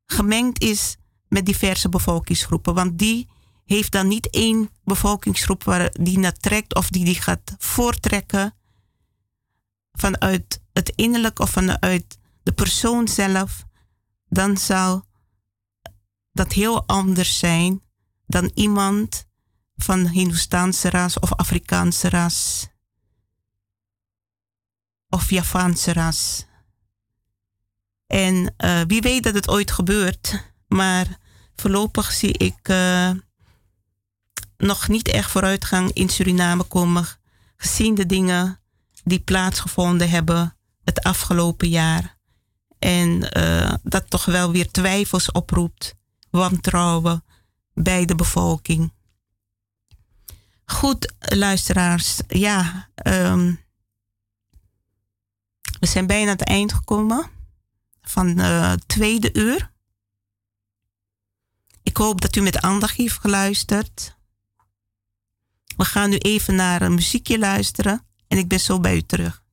gemengd is met diverse bevolkingsgroepen. Want die heeft dan niet één bevolkingsgroep waar die naar trekt of die die gaat voortrekken vanuit het innerlijk of vanuit de persoon zelf. Dan zou dat heel anders zijn dan iemand van Hindoestaanse ras of Afrikaanse ras of Javaanse ras. En uh, wie weet dat het ooit gebeurt, maar voorlopig zie ik uh, nog niet echt vooruitgang in Suriname komen, gezien de dingen die plaatsgevonden hebben het afgelopen jaar. En uh, dat toch wel weer twijfels oproept, wantrouwen bij de bevolking. Goed, luisteraars, ja, um, we zijn bijna aan het eind gekomen van het tweede uur. Ik hoop dat u met aandacht heeft geluisterd. We gaan nu even naar een muziekje luisteren en ik ben zo bij u terug.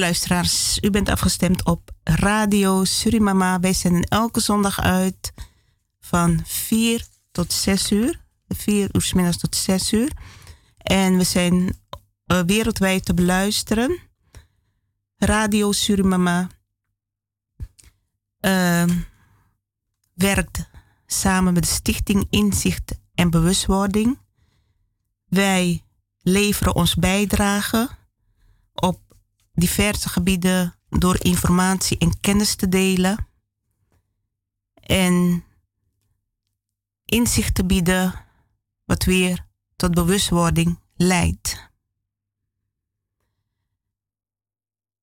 Luisteraars, u bent afgestemd op Radio Surimama. Wij zenden elke zondag uit van 4 tot 6 uur. 4 uur s middags tot 6 uur. En we zijn uh, wereldwijd te beluisteren. Radio Surimama uh, werkt samen met de Stichting Inzicht en Bewustwording. Wij leveren ons bijdrage op diverse gebieden door informatie en kennis te delen. En inzicht te bieden wat weer tot bewustwording leidt.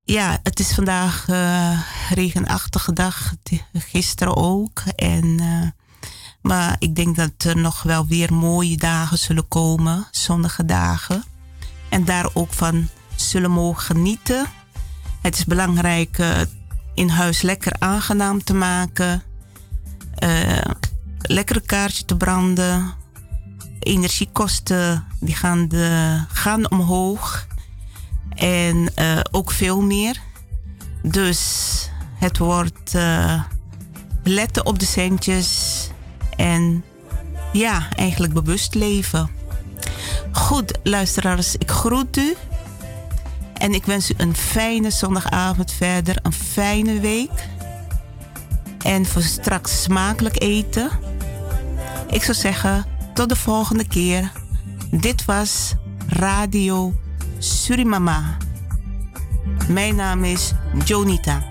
Ja, het is vandaag uh, regenachtige dag, gisteren ook. En, uh, maar ik denk dat er nog wel weer mooie dagen zullen komen, zonnige dagen. En daar ook van zullen mogen genieten. Het is belangrijk uh, in huis lekker aangenaam te maken. Uh, lekker een kaartje te branden. Energiekosten die gaan, de, gaan omhoog. En uh, ook veel meer. Dus het wordt letten op de centjes. En ja, eigenlijk bewust leven. Goed, luisteraars, ik groet u. En ik wens u een fijne zondagavond verder, een fijne week. En voor straks smakelijk eten. Ik zou zeggen, tot de volgende keer. Dit was Radio Surimama. Mijn naam is Jonita.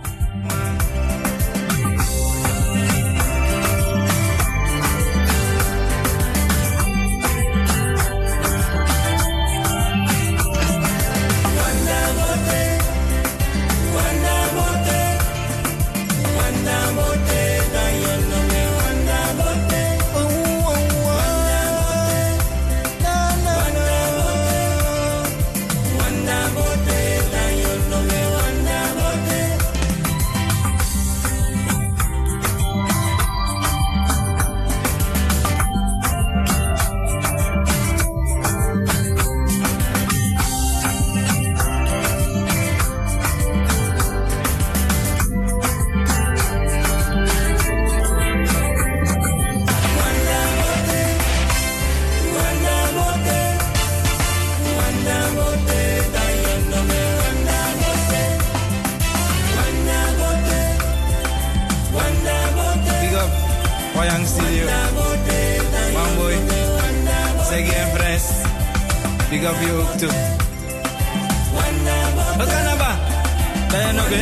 big up you hook too. Okanaba, Dayanobe,